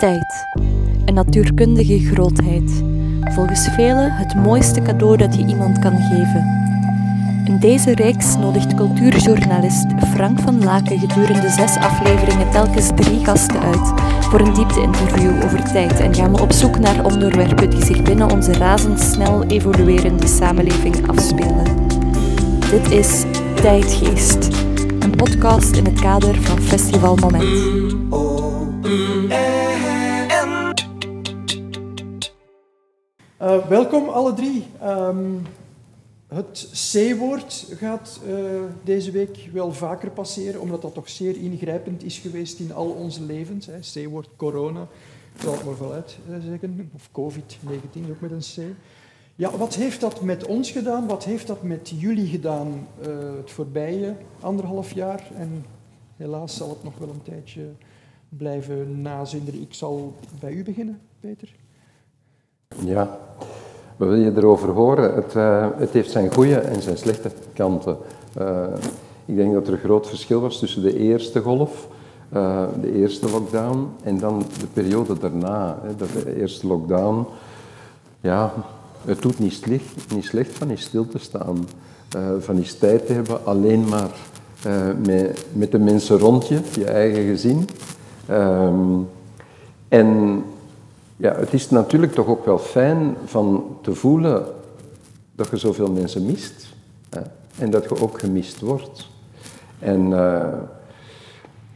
Tijd. Een natuurkundige grootheid. Volgens velen het mooiste cadeau dat je iemand kan geven. In deze reeks nodigt cultuurjournalist Frank van Laken gedurende zes afleveringen telkens drie gasten uit voor een diepte-interview over tijd en gaan we op zoek naar onderwerpen die zich binnen onze razendsnel evoluerende samenleving afspelen. Dit is Tijdgeest, een podcast in het kader van Festival Moment. Welkom alle drie. Um, het C-woord gaat uh, deze week wel vaker passeren, omdat dat toch zeer ingrijpend is geweest in al onze levens. C-woord corona, zal het maar vanuit uh, zeggen, of COVID-19 ook met een C. Ja, wat heeft dat met ons gedaan? Wat heeft dat met jullie gedaan het voorbije anderhalf jaar? En helaas zal het nog wel een tijdje blijven nazinderen. Ik zal bij u beginnen, Peter. Ja, wat wil je erover horen? Het, uh, het heeft zijn goede en zijn slechte kanten. Uh, ik denk dat er een groot verschil was tussen de eerste golf, uh, de eerste lockdown, en dan de periode daarna. Hè, dat de eerste lockdown, ja, het doet niet slecht, niet slecht van eens stil te staan, van eens tijd te hebben alleen maar met, met de mensen rond je, je eigen gezin. Um, en ja, het is natuurlijk toch ook wel fijn van te voelen dat je zoveel mensen mist. En dat je ook gemist wordt. En, uh,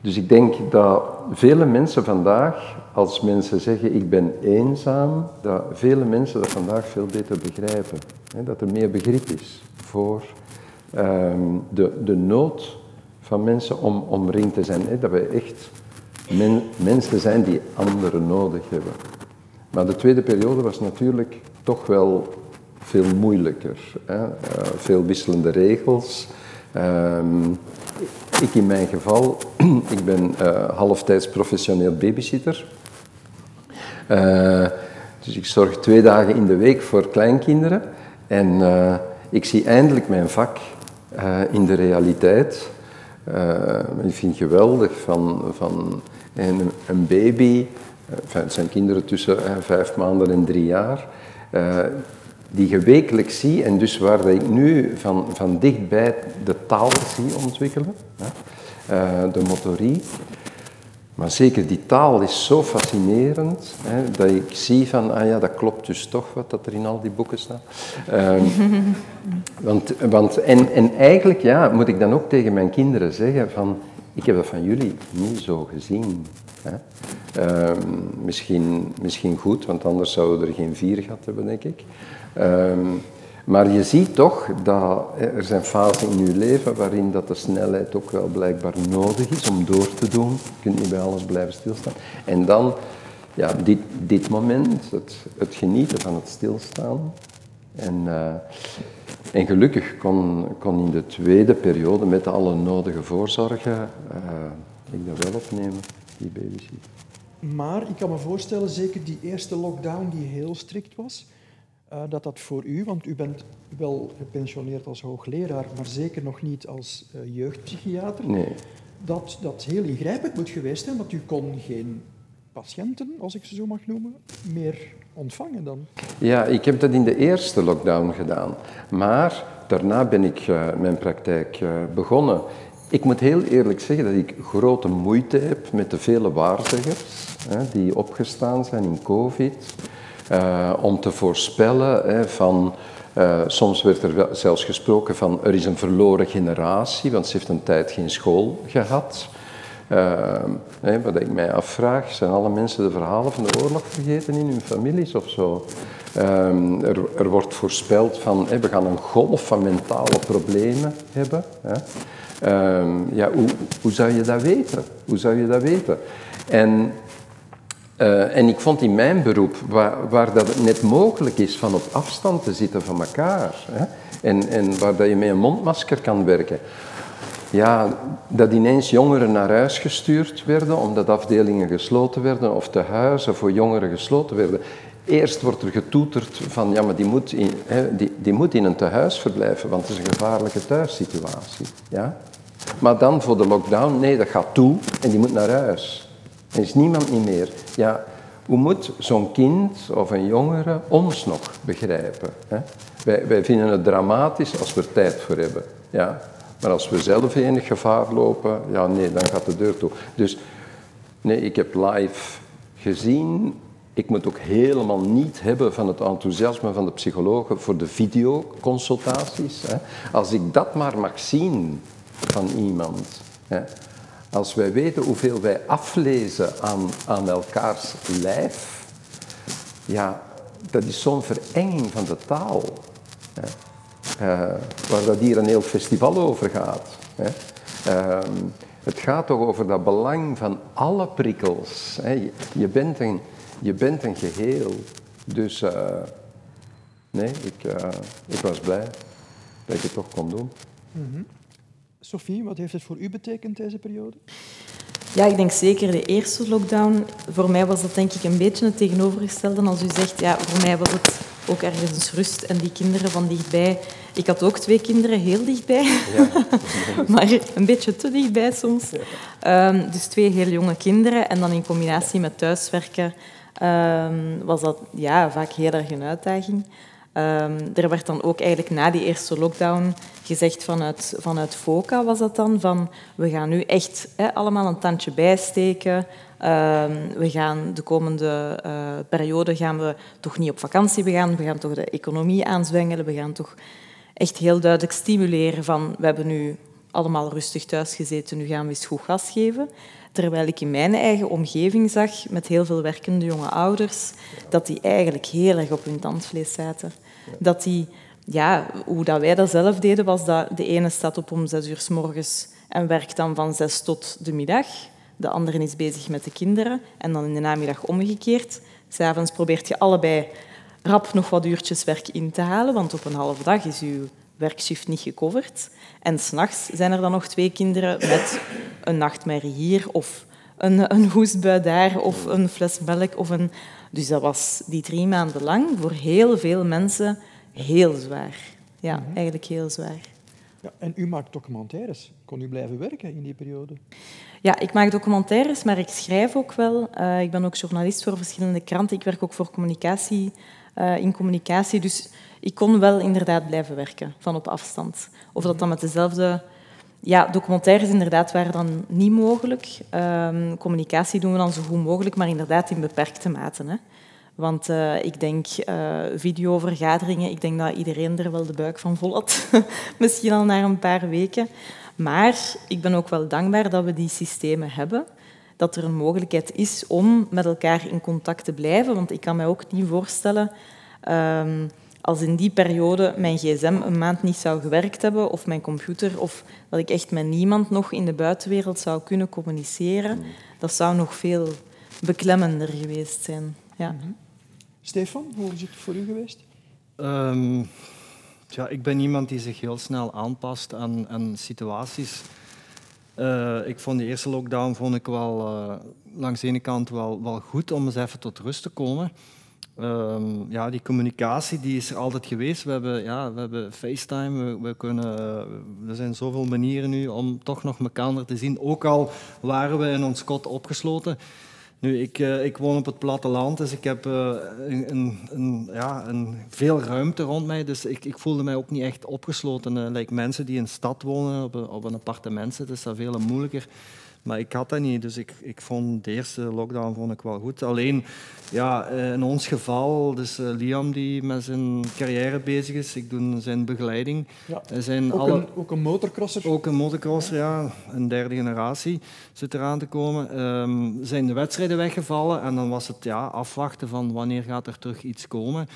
dus ik denk dat vele mensen vandaag, als mensen zeggen ik ben eenzaam, dat vele mensen dat vandaag veel beter begrijpen. Hè, dat er meer begrip is voor um, de, de nood van mensen om omringd te zijn. Hè, dat wij echt men, mensen zijn die anderen nodig hebben. Maar de tweede periode was natuurlijk toch wel veel moeilijker. Uh, veel wisselende regels. Um, ik in mijn geval, ik ben uh, halftijds professioneel babysitter. Uh, dus ik zorg twee dagen in de week voor kleinkinderen. En ik zie eindelijk mijn vak in de realiteit. ik vind het geweldig van, van een, een baby Enfin, het zijn kinderen tussen uh, vijf maanden en drie jaar, uh, die je wekelijks ziet en dus waar ik nu van, van dichtbij de taal zie ontwikkelen, de motorie. Maar zeker die taal is zo fascinerend hè, dat ik zie van, ah ja, dat klopt dus toch wat dat er in al die boeken staat. Um, want, want, en, en eigenlijk ja, moet ik dan ook tegen mijn kinderen zeggen van, ik heb dat van jullie niet zo gezien. Hè. Um, misschien, misschien goed, want anders zouden we er geen vier gehad hebben, denk ik. Um, maar je ziet toch dat er zijn fasen in je leven waarin dat de snelheid ook wel blijkbaar nodig is om door te doen. Je kunt niet bij alles blijven stilstaan. En dan, ja, dit, dit moment, het, het genieten van het stilstaan. En, uh, en gelukkig kon, kon in de tweede periode met alle nodige voorzorgen uh, ik dat wel opnemen, die babysit. Maar ik kan me voorstellen, zeker die eerste lockdown die heel strikt was, uh, dat dat voor u, want u bent wel gepensioneerd als hoogleraar, maar zeker nog niet als uh, jeugdpsychiater, nee. dat dat heel ingrijpend moet geweest zijn, want u kon geen patiënten, als ik ze zo mag noemen, meer ontvangen dan? Ja, ik heb dat in de eerste lockdown gedaan. Maar daarna ben ik uh, mijn praktijk uh, begonnen. Ik moet heel eerlijk zeggen dat ik grote moeite heb met de vele waarzeggers hè, die opgestaan zijn in COVID. Uh, om te voorspellen hè, van. Soms werd er wel zelfs gesproken van er is een verloren generatie, want ze heeft een tijd geen school gehad. Hè, wat ik mij afvraag, zijn alle mensen de verhalen van de oorlog vergeten in hun families of zo? Um, er, er, wordt voorspeld van we gaan een golf van mentale problemen hebben. Um, ja, hoe, hoe, zou je dat weten? Hoe zou je dat weten? En, uh, en ik vond in mijn beroep, waar, waar, dat het net mogelijk is van op afstand te zitten van elkaar, hè, en, en waar dat je met een mondmasker kan werken, ja, dat ineens jongeren naar huis gestuurd werden, omdat afdelingen gesloten werden of tehuizen voor jongeren gesloten werden. Eerst wordt er getoeterd van, ja, maar die moet in, hè, die, die moet in een tehuis verblijven, want het is een gevaarlijke thuissituatie. Ja? Maar dan voor de lockdown, nee, dat gaat toe en die moet naar huis. Er is niemand niet meer. Ja, hoe moet zo'n kind of een jongere ons nog begrijpen? Hè? Wij, wij vinden het dramatisch als we er tijd voor hebben. Ja? Maar als we zelf enig gevaar lopen, ja nee, dan gaat de deur toe. Dus nee, ik heb live gezien. Ik moet ook helemaal niet hebben van het enthousiasme van de psychologen voor de videoconsultaties. Hè. Als ik dat maar mag zien van iemand. Hè. Als wij weten hoeveel wij aflezen aan, aan elkaars lijf, ja, dat is zo'n verenging van de taal. Hè. Uh, waar dat hier een heel festival over gaat. Hè. Uh, het gaat toch over dat belang van alle prikkels. Hè. Je, bent een, je bent een geheel. Dus uh, nee, ik, uh, ik was blij dat ik het toch kon doen. Mm -hmm. Sophie, wat heeft het voor u betekend deze periode? Ja, ik denk zeker de eerste lockdown. Voor mij was dat denk ik een beetje het tegenovergestelde. Als u zegt, ja, voor mij was het ook ergens rust en die kinderen van dichtbij. Ik had ook twee kinderen heel dichtbij, ja. maar een beetje te dichtbij soms. Um, dus twee heel jonge kinderen en dan in combinatie met thuiswerken um, was dat ja, vaak heel erg een uitdaging. Um, er werd dan ook eigenlijk na die eerste lockdown gezegd vanuit, vanuit FOCA was dat dan, van we gaan nu echt allemaal een tandje bijsteken. Um, we gaan de komende uh, periode gaan we toch niet op vakantie, we gaan, we gaan toch de economie aanzwengelen, we gaan toch echt heel duidelijk stimuleren van we hebben nu allemaal rustig thuis gezeten, nu gaan we eens goed gas geven. Terwijl ik in mijn eigen omgeving zag, met heel veel werkende jonge ouders, dat die eigenlijk heel erg op hun tandvlees zaten. Dat die, ja, hoe dat wij dat zelf deden, was dat de ene staat op om zes uur s morgens en werkt dan van zes tot de middag. De andere is bezig met de kinderen en dan in de namiddag omgekeerd. S'avonds probeert je allebei rap nog wat uurtjes werk in te halen, want op een halve dag is uw werkshift niet gecoverd. En s'nachts zijn er dan nog twee kinderen met een nachtmerrie hier of een, een hoestbui daar of een fles melk. Of een... Dus dat was die drie maanden lang voor heel veel mensen heel zwaar. Ja, mhm. eigenlijk heel zwaar. Ja, en u maakt documentaires. Kon u blijven werken in die periode? Ja, ik maak documentaires, maar ik schrijf ook wel. Uh, ik ben ook journalist voor verschillende kranten. Ik werk ook voor communicatie, uh, in communicatie. Dus ik kon wel inderdaad blijven werken van op afstand. Of dat dan met dezelfde... Ja, documentaires inderdaad waren dan niet mogelijk. Um, communicatie doen we dan zo goed mogelijk, maar inderdaad in beperkte mate. Hè. Want uh, ik denk, uh, videovergaderingen, ik denk dat iedereen er wel de buik van vol had. Misschien al na een paar weken. Maar ik ben ook wel dankbaar dat we die systemen hebben. Dat er een mogelijkheid is om met elkaar in contact te blijven. Want ik kan mij ook niet voorstellen... Um, als in die periode mijn gsm een maand niet zou gewerkt hebben, of mijn computer, of dat ik echt met niemand nog in de buitenwereld zou kunnen communiceren, dat zou nog veel beklemmender geweest zijn. Ja. Mm -hmm. Stefan, hoe is het voor u geweest? Um, ja, ik ben iemand die zich heel snel aanpast aan, aan situaties. Uh, ik vond de eerste lockdown vond ik wel, uh, langs de ene kant wel, wel goed om eens even tot rust te komen. Um, ja, die communicatie die is er altijd geweest. We hebben, ja, we hebben FaceTime, we, we kunnen, er zijn zoveel manieren nu om toch nog elkaar te zien. Ook al waren we in ons kot opgesloten. Nu, ik, uh, ik woon op het platteland, dus ik heb uh, een, een, ja, een veel ruimte rond mij. Dus ik, ik voelde mij ook niet echt opgesloten. Uh, mensen die in een stad wonen, op een, op een appartement zitten, is dat veel moeilijker. Maar ik had dat niet, dus ik, ik vond de eerste lockdown vond ik wel goed. Alleen, ja, eh, in ons geval, dus uh, Liam die met zijn carrière bezig is, ik doe zijn begeleiding. Ja. Zijn ook, alle, een, ook een motocrosser? Ook een motocrosser, ja. Een derde generatie zit eraan te komen. Um, zijn de wedstrijden weggevallen en dan was het ja, afwachten van wanneer gaat er terug iets komen.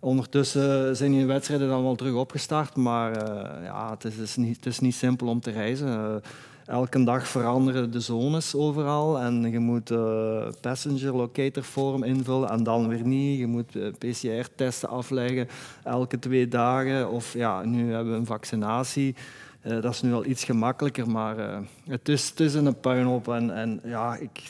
Ondertussen zijn die wedstrijden dan wel terug opgestart, maar uh, ja, het, is, het, is niet, het is niet simpel om te reizen. Elke dag veranderen de zones overal en je moet uh, passenger locator form invullen en dan weer niet. Je moet uh, PCR-testen afleggen elke twee dagen. Of ja, nu hebben we een vaccinatie. Uh, dat is nu al iets gemakkelijker, maar het, is, het is een puinhoop. En, en ja, ik,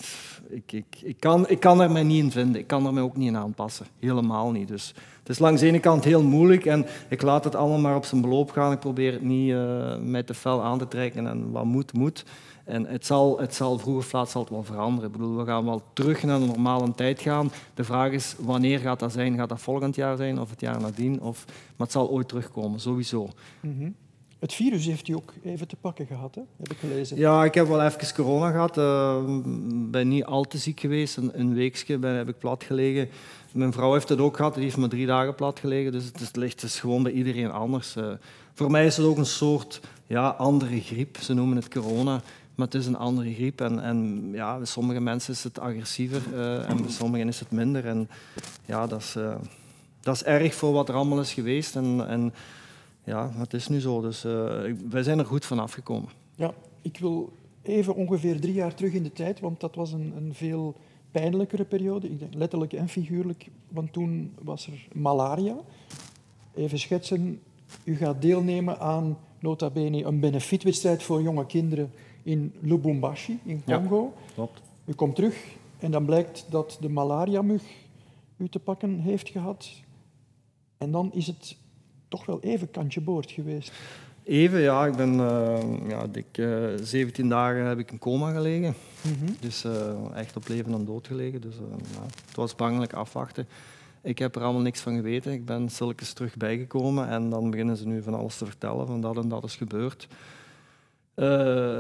ik, ik, ik, kan, ik kan er mij niet in vinden. Ik kan er mij ook niet in aanpassen. Helemaal niet. Dus het is langs de ene kant heel moeilijk en ik laat het allemaal maar op zijn beloop gaan. Ik probeer het niet uh, met te fel aan te trekken en wat moet, moet. En het zal, het zal vroeg of laat zal het wel veranderen. Ik bedoel, we gaan wel terug naar de normale tijd gaan. De vraag is, wanneer gaat dat zijn? Gaat dat volgend jaar zijn of het jaar nadien? Of, maar het zal ooit terugkomen, sowieso. Mhm. Het virus heeft u ook even te pakken gehad, hè? heb ik gelezen. Ja, ik heb wel even corona gehad. Ik uh, ben niet al te ziek geweest. Een, een weekje ben, heb ik plat gelegen. Mijn vrouw heeft het ook gehad. Die heeft me drie dagen plat gelegen. Dus het, ligt dus gewoon bij iedereen anders. Uh, voor mij is het ook een soort ja, andere griep. Ze noemen het corona. Maar het is een andere griep. En, en ja, bij sommige mensen is het agressiever uh, en bij sommigen is het minder. En ja, dat is, uh, dat is erg voor wat er allemaal is geweest. En, en ja, het is nu zo. Dus wij zijn er goed van afgekomen. Ja, ik wil even ongeveer drie jaar terug in de tijd, want dat was een, een veel pijnlijkere periode. Ik denk letterlijk en figuurlijk, want toen was er malaria. Even schetsen, u gaat deelnemen aan nota bene een benefietwedstrijd voor jonge kinderen in Lubumbashi, in Congo. Ja, klopt. U komt terug en dan blijkt dat de malariamug u te pakken heeft gehad. En dan is het toch wel even kantje boord geweest. Even, ja. Ik ben uh, ja, dik, uh, 17 dagen heb ik in coma gelegen. Mm -hmm. Dus uh, echt op leven en dood gelegen. Dus ja, het was bangelijk afwachten. Ik heb er allemaal niks van geweten. Ik ben zulkens terug bijgekomen en dan beginnen ze nu van alles te vertellen, van dat en dat is gebeurd. Uh,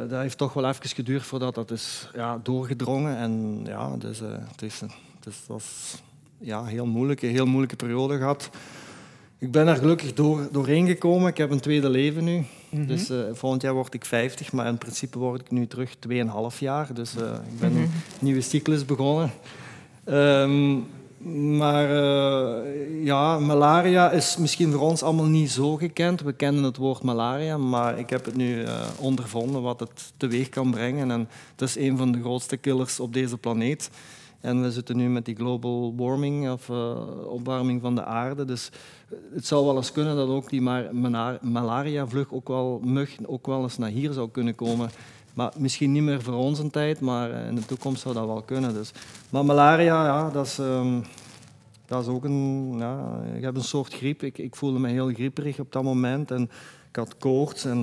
dat heeft toch wel even geduurd voordat dat is ja, doorgedrongen. En ja, dus, uh, het, is, het, is, ja, heel moeilijke, heel moeilijke periode gehad. Ik ben er gelukkig door, doorheen gekomen. Ik heb een tweede leven nu. Mm -hmm. Dus uh, volgend jaar word ik 50, maar in principe word ik nu terug 2,5 jaar. Dus ik ben een nieuwe cyclus begonnen. Um, maar uh, ja, malaria is misschien voor ons allemaal niet zo gekend. We kennen het woord malaria, maar ik heb het nu uh, ondervonden wat het teweeg kan brengen. En het is een van de grootste killers op deze planeet. En we zitten nu met die global warming, of uh, opwarming van de aarde. Dus het zou wel eens kunnen dat ook die malaria-vlug ook wel, mug, ook wel eens naar hier zou kunnen komen. Maar misschien niet meer voor onze tijd, maar in de toekomst zou dat wel kunnen. Dus. Maar malaria, ja, dat is, is ook een... Ja, ik heb een soort griep. Ik, ik voelde me heel grieperig op dat moment. En ik had koorts. En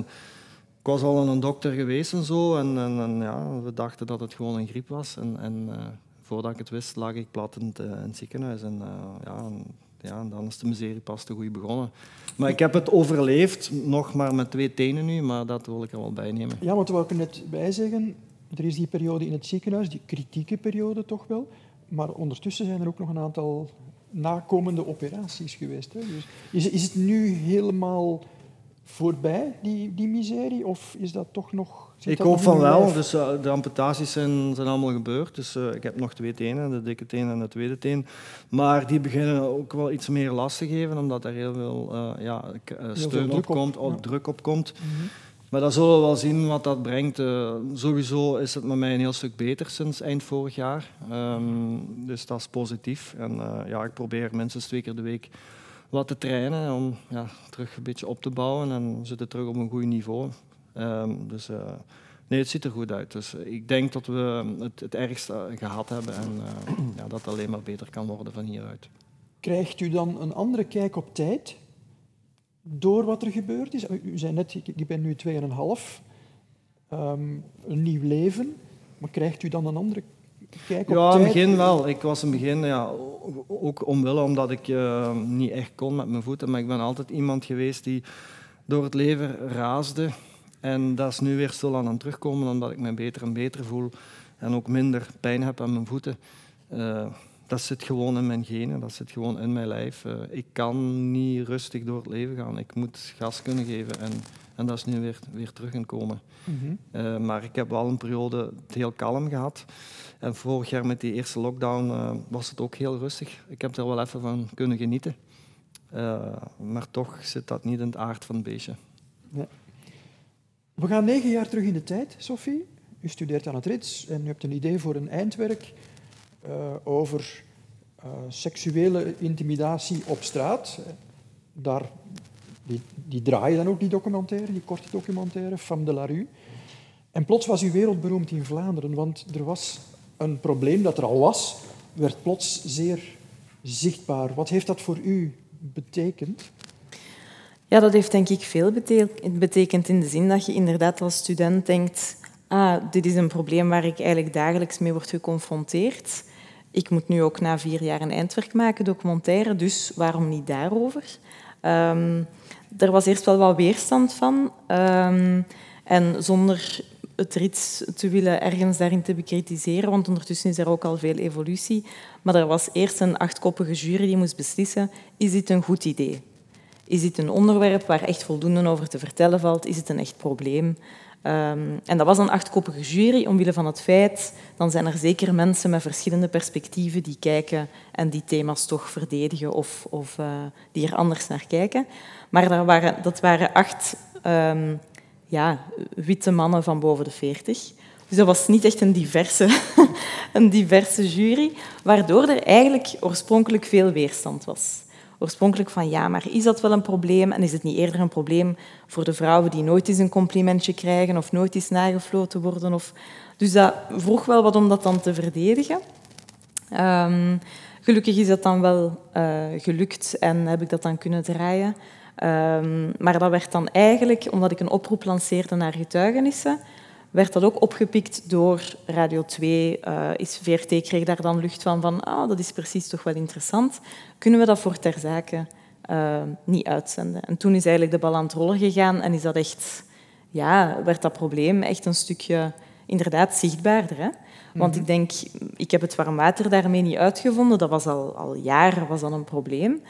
ik was al een dokter geweest en zo. En, en, ja, we dachten dat het gewoon een griep was. En, en voordat ik het wist, lag ik plat in het, het ziekenhuis. En, uh, ja, en, ja, en dan is de miserie pas te goed begonnen. Maar ik heb het overleefd, nog maar met twee tenen nu, maar dat wil ik er wel bij nemen. Ja, want we ik er net bij zeggen, er is die periode in het ziekenhuis, die kritieke periode toch wel, maar ondertussen zijn er ook nog een aantal nakomende operaties geweest. Hè? Dus is, is het nu helemaal voorbij, die, die miserie, of is dat toch nog... Ik hoop van wel. Dus, uh, de amputaties zijn, zijn allemaal gebeurd. Dus uh, ik heb nog twee tenen, de dikke teen en de tweede teen. Maar die beginnen ook wel iets meer last te geven, omdat er heel veel uh, ja, steun op komt, op, ja. druk op komt. Mm -hmm. Maar dan zullen we wel zien wat dat brengt. Sowieso is het met mij een heel stuk beter sinds eind vorig jaar. Um, dus dat is positief. En ja, ik probeer minstens twee keer de week wat te trainen om ja, terug een beetje op te bouwen en we zitten terug op een goed niveau. Um, dus uh, nee, het ziet er goed uit. Dus ik denk dat we het, het ergste gehad hebben en ja, dat het alleen maar beter kan worden van hieruit. Krijgt u dan een andere kijk op tijd? door wat er gebeurd is. U zei net, ik ben nu 2,5, um, een nieuw leven. Maar krijgt u dan een andere kijk op Ja, in het begin wel. Ik was in het begin, ja, ook omwille omdat ik uh, niet echt kon met mijn voeten. Maar ik ben altijd iemand geweest die door het leven raasde. En dat is nu weer stil aan het terugkomen, omdat ik me beter en beter voel. En ook minder pijn heb aan mijn voeten. Uh, dat zit gewoon in mijn genen, dat zit gewoon in mijn lijf. Uh, ik kan niet rustig door het leven gaan. Ik moet gas kunnen geven en, en dat is nu weer, weer terug in komen. Mm -hmm. uh, maar ik heb wel een periode heel kalm gehad. En vorig jaar met die eerste lockdown was het ook heel rustig. Ik heb er wel even van kunnen genieten. maar toch zit dat niet in het aard van het beestje. Ja. We gaan negen jaar terug in de tijd, Sophie. U studeert aan het RITS en u hebt een idee voor een eindwerk uh, over uh, seksuele intimidatie op straat. Daar, die, die draaien dan ook die documentaire, die korte documentaire, Femme de la Rue. En plots was u wereldberoemd in Vlaanderen, want er was een probleem dat er al was, werd plots zeer zichtbaar. Wat heeft dat voor u betekend? Ja, dat heeft denk ik veel betekend in de zin dat je inderdaad als student denkt ah, dit is een probleem waar ik eigenlijk dagelijks mee word geconfronteerd. Ik moet nu ook na vier jaar een eindwerk maken, documentaire, dus waarom niet daarover? Um, er was eerst wel wat weerstand van. Um, en zonder het rits te willen ergens daarin te bekritiseren, want ondertussen is er ook al veel evolutie. Maar er was eerst een achtkoppige jury die moest beslissen, is dit een goed idee? Is dit een onderwerp waar echt voldoende over te vertellen valt? Is het een echt probleem? Um, en dat was een achtkoppige jury omwille van het feit, dan zijn er zeker mensen met verschillende perspectieven die kijken en die thema's toch verdedigen of, of uh, die er anders naar kijken. Maar dat waren, dat waren acht um, ja, witte mannen van boven de veertig. Dus dat was niet echt een diverse, een diverse jury, waardoor er eigenlijk oorspronkelijk veel weerstand was. Oorspronkelijk van ja, maar is dat wel een probleem? En is het niet eerder een probleem voor de vrouwen die nooit eens een complimentje krijgen of nooit eens nagefloten worden? Of... Dus dat vroeg wel wat om dat dan te verdedigen. Um, gelukkig is dat dan wel uh, gelukt en heb ik dat dan kunnen draaien. Um, maar dat werd dan eigenlijk, omdat ik een oproep lanceerde naar getuigenissen, werd dat ook opgepikt door Radio 2. Uh, eh, is VRT kreeg daar dan lucht van, van ah, dat is precies toch wel interessant. Kunnen we dat voor ter zake uh, niet uitzenden? En toen is eigenlijk de bal aan het rollen gegaan en is dat echt, ja, werd dat probleem echt een stukje inderdaad zichtbaarder. Hè? Want -hmm. ik denk, ik heb het warm water daarmee niet uitgevonden. Dat was al, al jaren was dat een probleem.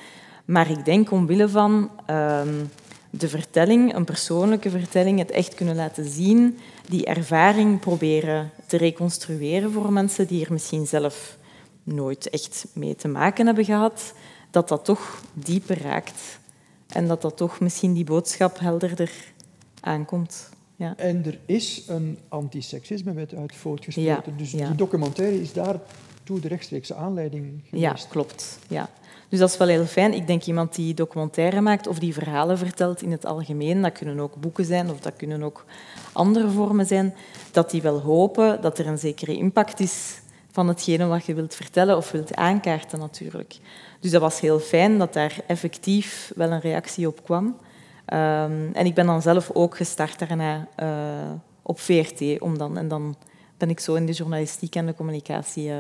Maar ik denk omwille van um, de vertelling, een persoonlijke vertelling, het echt kunnen laten zien, die ervaring proberen te reconstrueren voor mensen die er misschien zelf nooit echt mee te maken hebben gehad, dat dat toch dieper raakt. En dat dat toch misschien die boodschap helderder aankomt. Ja. En er is een antiseksisme-wet uit voortgesproken. Ja, dus ja. die documentaire is daartoe de rechtstreekse aanleiding geweest. Ja, klopt. Ja. Dus dat is wel heel fijn. Ik denk iemand die documentaire maakt of die verhalen vertelt in het algemeen, dat kunnen ook boeken zijn of dat kunnen ook andere vormen zijn, dat die wel hopen dat er een zekere impact is van hetgene wat je wilt vertellen of wilt aankaarten natuurlijk. Dus dat was heel fijn dat daar effectief wel een reactie op kwam. Um, en ik ben dan zelf ook gestart daarna uh, op VRT, om dan, en dan ben ik zo in de journalistiek en de communicatie uh,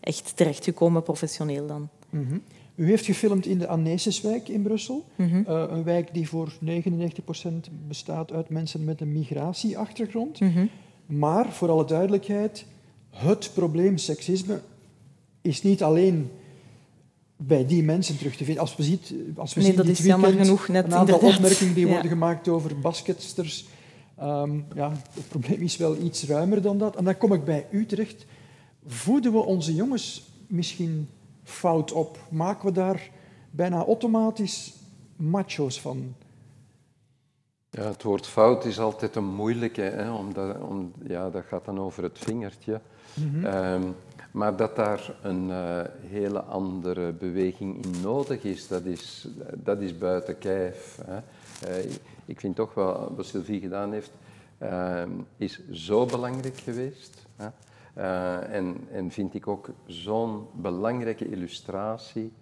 echt terechtgekomen, professioneel dan. Mm. U heeft gefilmd in de Anneseswijk in Brussel. Mm -hmm. uh, een wijk die voor 99% bestaat uit mensen met een migratieachtergrond. Mm -hmm. Maar, voor alle duidelijkheid, het probleem seksisme is niet alleen bij die mensen terug te vinden. Als we, ziet, als we nee, zien dat dit is weekend jammer genoeg net een aantal inderdaad. opmerkingen die Ja. worden gemaakt over basketsters. Um, ja, het probleem is wel iets ruimer dan dat. En dan kom ik bij u terecht. Voeden we onze jongens misschien fout op? Maken we daar bijna automatisch macho's van? Ja, het woord fout is altijd een moeilijke, hè, omdat, om, ja, dat gaat dan over het vingertje. Mhm. Ehm, maar dat daar een eh, hele andere beweging in nodig is, dat is, dat is buiten kijf. Hè. Eh, ik vind toch wel, wat Sylvie gedaan heeft, ehm, is zo belangrijk geweest. Hè. Eh, en, en vind ik ook zo'n belangrijke illustratie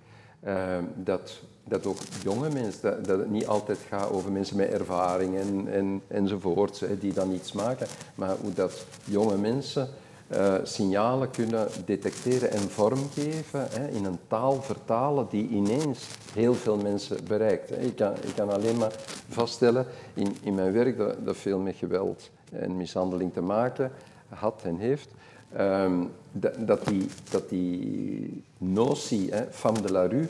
ehm, dat, dat ook jonge mensen, dat, het niet altijd gaat over mensen met ervaring en, en, enzovoort, die dan iets maken, maar hoe dat jonge mensen eh, signalen kunnen detecteren en vormgeven, hè, in een taal vertalen die ineens heel veel mensen bereikt. Hè. Ik, kan, ik kan alleen maar vaststellen in, in mijn werk dat, dat veel met geweld en mishandeling te maken had en heeft. Ehm, dat, die, dat die notie, hè, femme de la rue,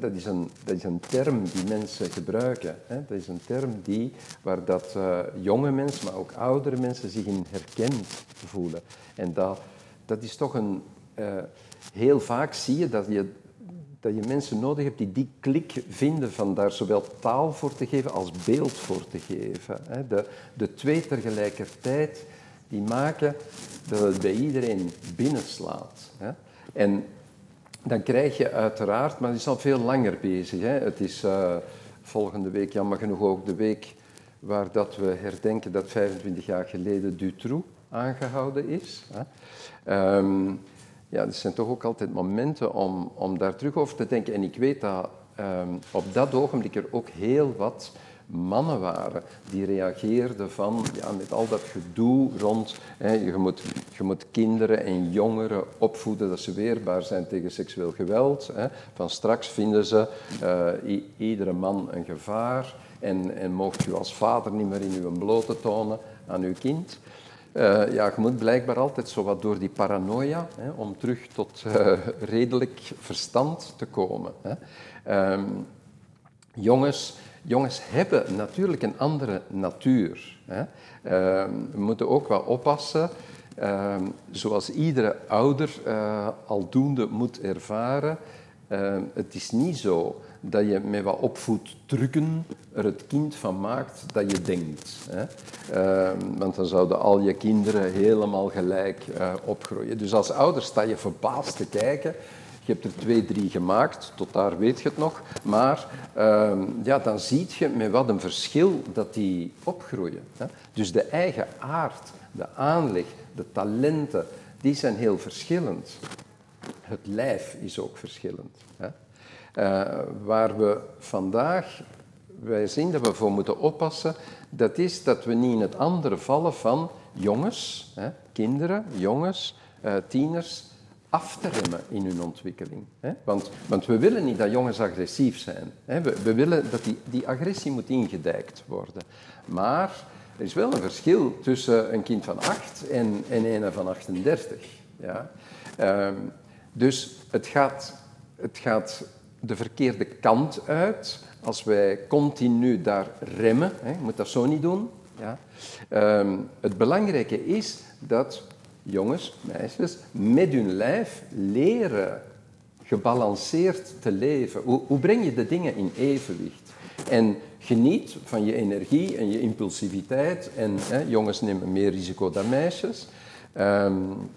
dat, is een, dat is een term die mensen gebruiken. Hè. Dat is een term die, waar dat, eh, jonge mensen, maar ook oudere mensen zich in herkend voelen. En dat, dat is toch een... eh, heel vaak zie je dat je dat je mensen nodig hebt die die klik vinden van daar zowel taal voor te geven als beeld voor te geven. De, de twee tegelijkertijd die maken dat het bij iedereen binnenslaat. hè. En dan krijg je uiteraard, maar het is al veel langer bezig. Hè. Het is eh, volgende week jammer genoeg ook de week waar dat we herdenken dat 25 jaar geleden Dutroux aangehouden is. Hè. Ehm, ja, dat zijn toch ook altijd momenten om, om daar terug over te denken. En ik weet dat ehm, op dat ogenblik er ook heel wat mannen waren die reageerden van, ja, met al dat gedoe rond, hè, je, moet, je moet kinderen en jongeren opvoeden dat ze weerbaar zijn tegen seksueel geweld. Hè. Van straks vinden ze uh, iedere man een gevaar en, en mocht u als vader niet meer in uw blote tonen aan uw kind. Uh, ja, je moet blijkbaar altijd zo wat door die paranoia hè, om terug tot uh, redelijk verstand te komen. Hè. Um, jongens, jongens hebben natuurlijk een andere natuur. Hè. Uh, we moeten ook wel oppassen, ehm, zoals iedere ouder uh, aldoende moet ervaren. Ehm, het is niet zo dat je met wat opvoeddrukken er het kind van maakt dat je denkt. Hè. want dan zouden al je kinderen helemaal gelijk uh, opgroeien. Dus als ouder sta je verbaasd te kijken je hebt er twee, drie gemaakt, tot daar weet je het nog. Maar uh, ja, dan zie je met wat een verschil dat die opgroeien. Hè. Dus de eigen aard, de aanleg, de talenten, die zijn heel verschillend. Het lijf is ook verschillend. Hè. Uh, waar we vandaag, wij zien dat we voor moeten oppassen, dat is dat we niet in het andere vallen van jongens, hè, kinderen, jongens, uh, tieners, af te remmen in hun ontwikkeling. Want, want, we willen niet dat jongens agressief zijn. We, willen dat die, die agressie moet ingedijkt worden. Maar er is wel een verschil tussen een kind van 8 en, en een van 38. Ja? Um, dus het gaat, het gaat de verkeerde kant uit als wij continu daar remmen. Je moet dat zo niet doen. Ja? Um, het belangrijke is dat jongens, meisjes, met hun lijf leren gebalanceerd te leven. Hoe, hoe breng je de dingen in evenwicht? En geniet van je energie en je impulsiviteit. En hè, jongens nemen meer risico dan meisjes. Um,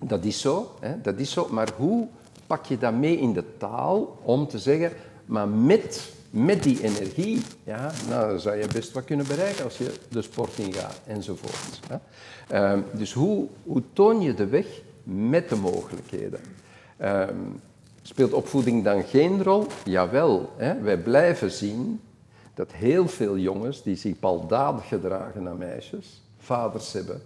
dat is zo, hè, dat is zo. Maar hoe pak je dat mee in de taal om te zeggen, maar met, met die energie, ja, nou, dan zou je best wat kunnen bereiken als je de sport ingaat enzovoort. Um, dus hoe, toon je de weg met de mogelijkheden? Um, speelt opvoeding dan geen rol? Jawel, hè? wij blijven zien dat heel veel jongens die zich baldadig gedragen naar meisjes, vaders hebben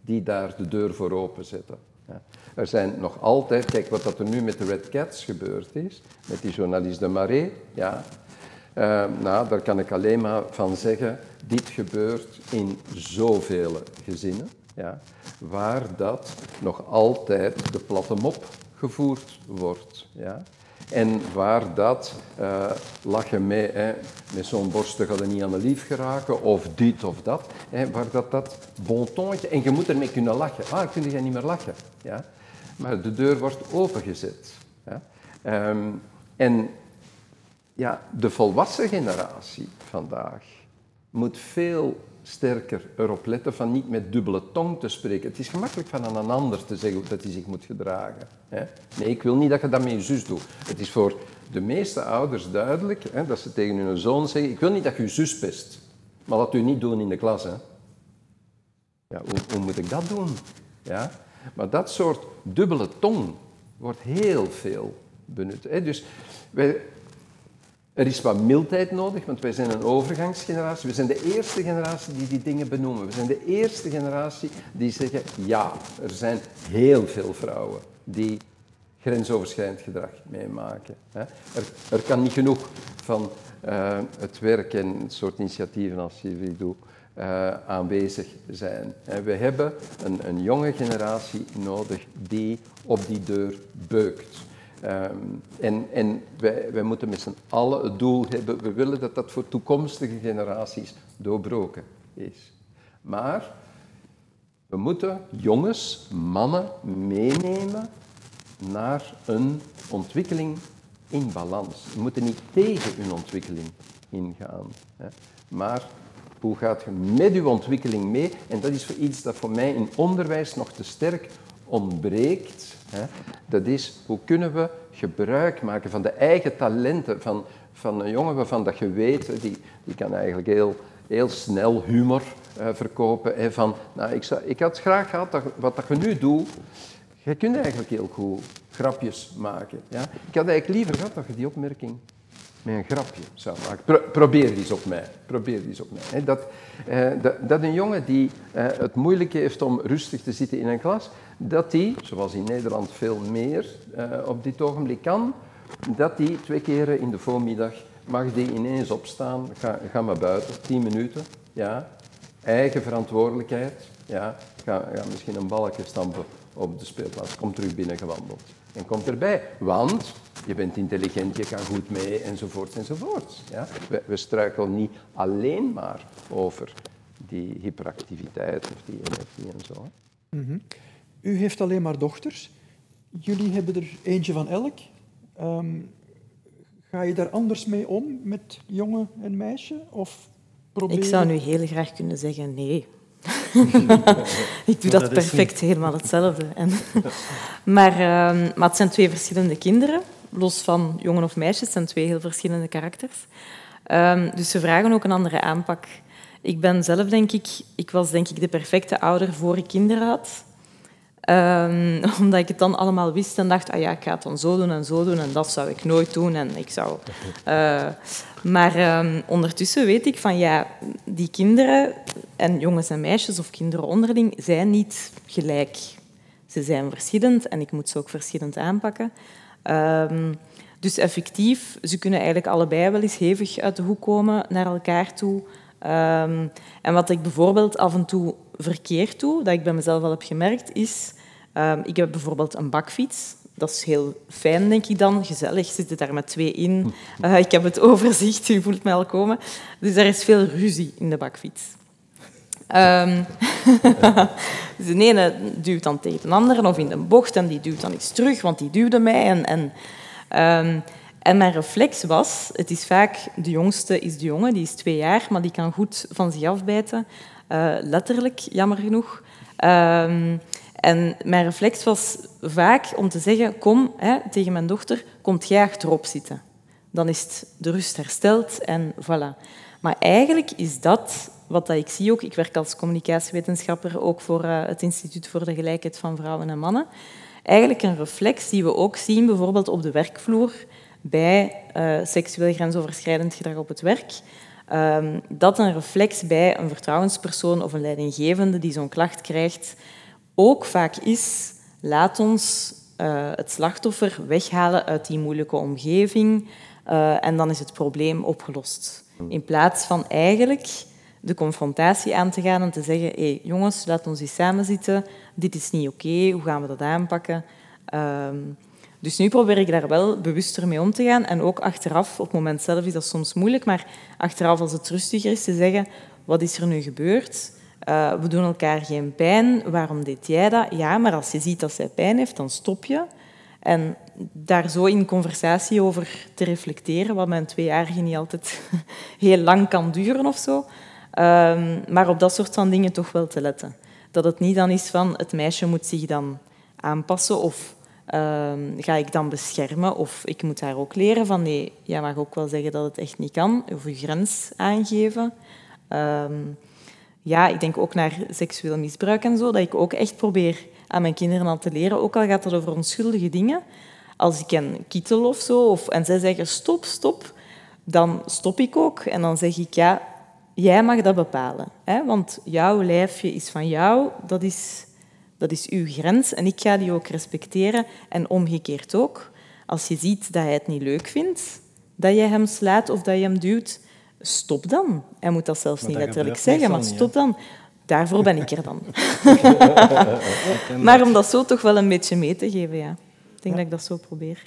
die daar de deur voor openzetten. Ja. Er zijn nog altijd, kijk wat dat er nu met de Red Cats gebeurd is, met die journalist de Marais, ja, uh, nou, daar kan ik alleen maar van zeggen, dit gebeurt in zoveel gezinnen ja, waar dat nog altijd de platte mop gevoerd wordt. Ja. En waar dat, uh, lachen mee, hè, met zo'n borsten gaat er niet aan de lief geraken, of dit of dat, hè, waar dat, dat bontoontje, en je moet ermee kunnen lachen. Ah, kun je niet meer lachen. Ja. Maar de deur wordt opengezet. Um, en ja, de volwassen generatie vandaag moet veel sterker erop letten van niet met dubbele tong te spreken. Het is gemakkelijk van aan een ander te zeggen dat hij zich moet gedragen. Nee, ik wil niet dat je dat met je zus doet. Het is voor de meeste ouders duidelijk hè, dat ze tegen hun zoon zeggen, ik wil niet dat je je zus pest, maar dat u niet doen in de klas. Hè. Ja, hoe, hoe moet ik dat doen? Ja? Maar dat soort dubbele tong wordt heel veel benut. Hè. Dus wij, er is wat mildheid nodig, want wij zijn een overgangsgeneratie. We zijn de eerste generatie die die dingen benoemen. We zijn de eerste generatie die zeggen, ja, er zijn heel veel vrouwen die grensoverschrijdend gedrag meemaken. Er, er kan niet genoeg van uh, het werk en het soort initiatieven als Civido uh, aanwezig zijn. We hebben een, een jonge generatie nodig die op die deur beukt. Um, en en wij, wij moeten met z'n allen het doel hebben, we willen dat dat voor toekomstige generaties doorbroken is. Maar we moeten jongens, mannen meenemen naar een ontwikkeling in balans. We moeten niet tegen hun ontwikkeling ingaan. Hè. Maar hoe gaat je met uw ontwikkeling mee? En dat is voor iets dat voor mij in onderwijs nog te sterk ontbreekt, hè, dat is hoe kunnen we gebruik maken van de eigen talenten van, van een jongen waarvan dat je weet, die, die kan eigenlijk heel, heel snel humor uh, verkopen. Hè, van, nou, ik, zou, ik had graag gehad dat wat dat je nu doet, je kunt eigenlijk heel goed grapjes maken. Ja? Ik had eigenlijk liever gehad dat je die opmerking met een grapje zou maken. probeer die eens op mij. Probeer eens op mij. Dat, eh, dat, dat, een jongen die eh, het moeilijk heeft om rustig te zitten in een klas, dat die, zoals in Nederland veel meer eh, op dit ogenblik kan, dat die twee keren in de voormiddag mag die ineens opstaan, ga, ga maar buiten, tien minuten, ja, eigen verantwoordelijkheid, ja, ga, ga misschien een balkje stampen op de speelplaats, kom terug binnen gewandeld. En komt erbij, want je bent intelligent, je kan goed mee, enzovoort, enzovoort. Ja? We, we struikelen niet alleen maar over die hyperactiviteit of die energie en zo. Mhm. U heeft alleen maar dochters. Jullie hebben er eentje van elk. Ehm, ga je daar anders mee om met jongen en meisje? Of probeer... Ik zou nu heel graag kunnen zeggen nee. ik doe dat, perfect, helemaal hetzelfde. En maar, uh, maar het zijn twee verschillende kinderen. Los van jongen of meisjes, het zijn twee heel verschillende karakters. Um, dus ze vragen ook een andere aanpak. Ik ben zelf, denk ik, ik was denk ik de perfecte ouder voor ik kinderen had. Um, omdat ik het dan allemaal wist en dacht, ah ja, ik ga het dan zo doen en zo doen en dat zou ik nooit doen. En ik zou, uh, maar um, ondertussen weet ik van ja, die kinderen en jongens en meisjes of kinderen onderling zijn niet gelijk. Ze zijn verschillend en ik moet ze ook verschillend aanpakken. Um, dus effectief, ze kunnen eigenlijk allebei wel eens hevig uit de hoek komen naar elkaar toe. En wat ik bijvoorbeeld af en toe verkeerd doe, dat ik bij mezelf al heb gemerkt, is... Um, ik heb bijvoorbeeld een bakfiets. Dat is heel fijn, denk ik dan. Gezellig, zitten daar met twee in. Uh, ik heb het overzicht, u voelt mij al komen. Dus er is veel ruzie in de bakfiets. Um, dus de ene duwt dan tegen de andere of in de bocht en die duwt dan iets terug, want die duwde mij. En, en, um, en mijn reflex was, het is vaak, de jongste is de jongen, die is twee jaar, maar die kan goed van zich afbijten. Uh, letterlijk, jammer genoeg. Um, en mijn reflex was vaak om te zeggen, kom hè, tegen mijn dochter, komt jij achterop zitten. Dan is de rust hersteld en voilà. Maar eigenlijk is dat wat ik zie ook. Ik werk als communicatiewetenschapper ook voor uh, het Instituut voor de Gelijkheid van Vrouwen en Mannen. Eigenlijk een reflex die we ook zien bijvoorbeeld op de werkvloer bij uh, seksueel grensoverschrijdend gedrag op het werk. Um, dat een reflex bij een vertrouwenspersoon of een leidinggevende die zo'n klacht krijgt, ook vaak is, laat ons uh, het slachtoffer weghalen uit die moeilijke omgeving uh, en dan is het probleem opgelost. In plaats van eigenlijk de confrontatie aan te gaan en te zeggen hey, jongens, laat ons eens samen zitten, dit is niet oké, hoe gaan we dat aanpakken? Um, dus nu probeer ik daar wel bewuster mee om te gaan. En ook achteraf, op het moment zelf is dat soms moeilijk, maar achteraf als het rustiger is, te zeggen, wat is er nu gebeurd? Uh, we doen elkaar geen pijn, waarom deed jij dat? Ja, maar als je ziet dat zij pijn heeft, dan stop je. En daar zo in conversatie over te reflecteren, wat mijn tweejarige niet altijd heel lang kan duren of zo. Um, maar op dat soort van dingen toch wel te letten. Dat het niet dan is van het meisje moet zich dan aanpassen of um, ga ik dan beschermen of ik moet haar ook leren van nee, jij mag ook wel zeggen dat het echt niet kan of je grens aangeven. Um, ja, ik denk ook naar seksueel misbruik en zo, dat ik ook echt probeer aan mijn kinderen al te leren, ook al gaat dat over onschuldige dingen. Als ik een kittel of zo, of, en zij zeggen stop, stop, dan stop ik ook en dan zeg ik ja, jij mag dat bepalen. Hè? Want jouw lijfje is van jou, dat is, dat is uw grens en ik ga die ook respecteren. En omgekeerd ook, als je ziet dat hij het niet leuk vindt, dat je hem slaat of dat je hem duwt, stop dan. Hij moet dat zelfs niet letterlijk zeggen, maar stop dan. Daarvoor ben ik er dan. maar om dat zo toch wel een beetje mee te geven, ja. Ik denk dat ik dat zo probeer.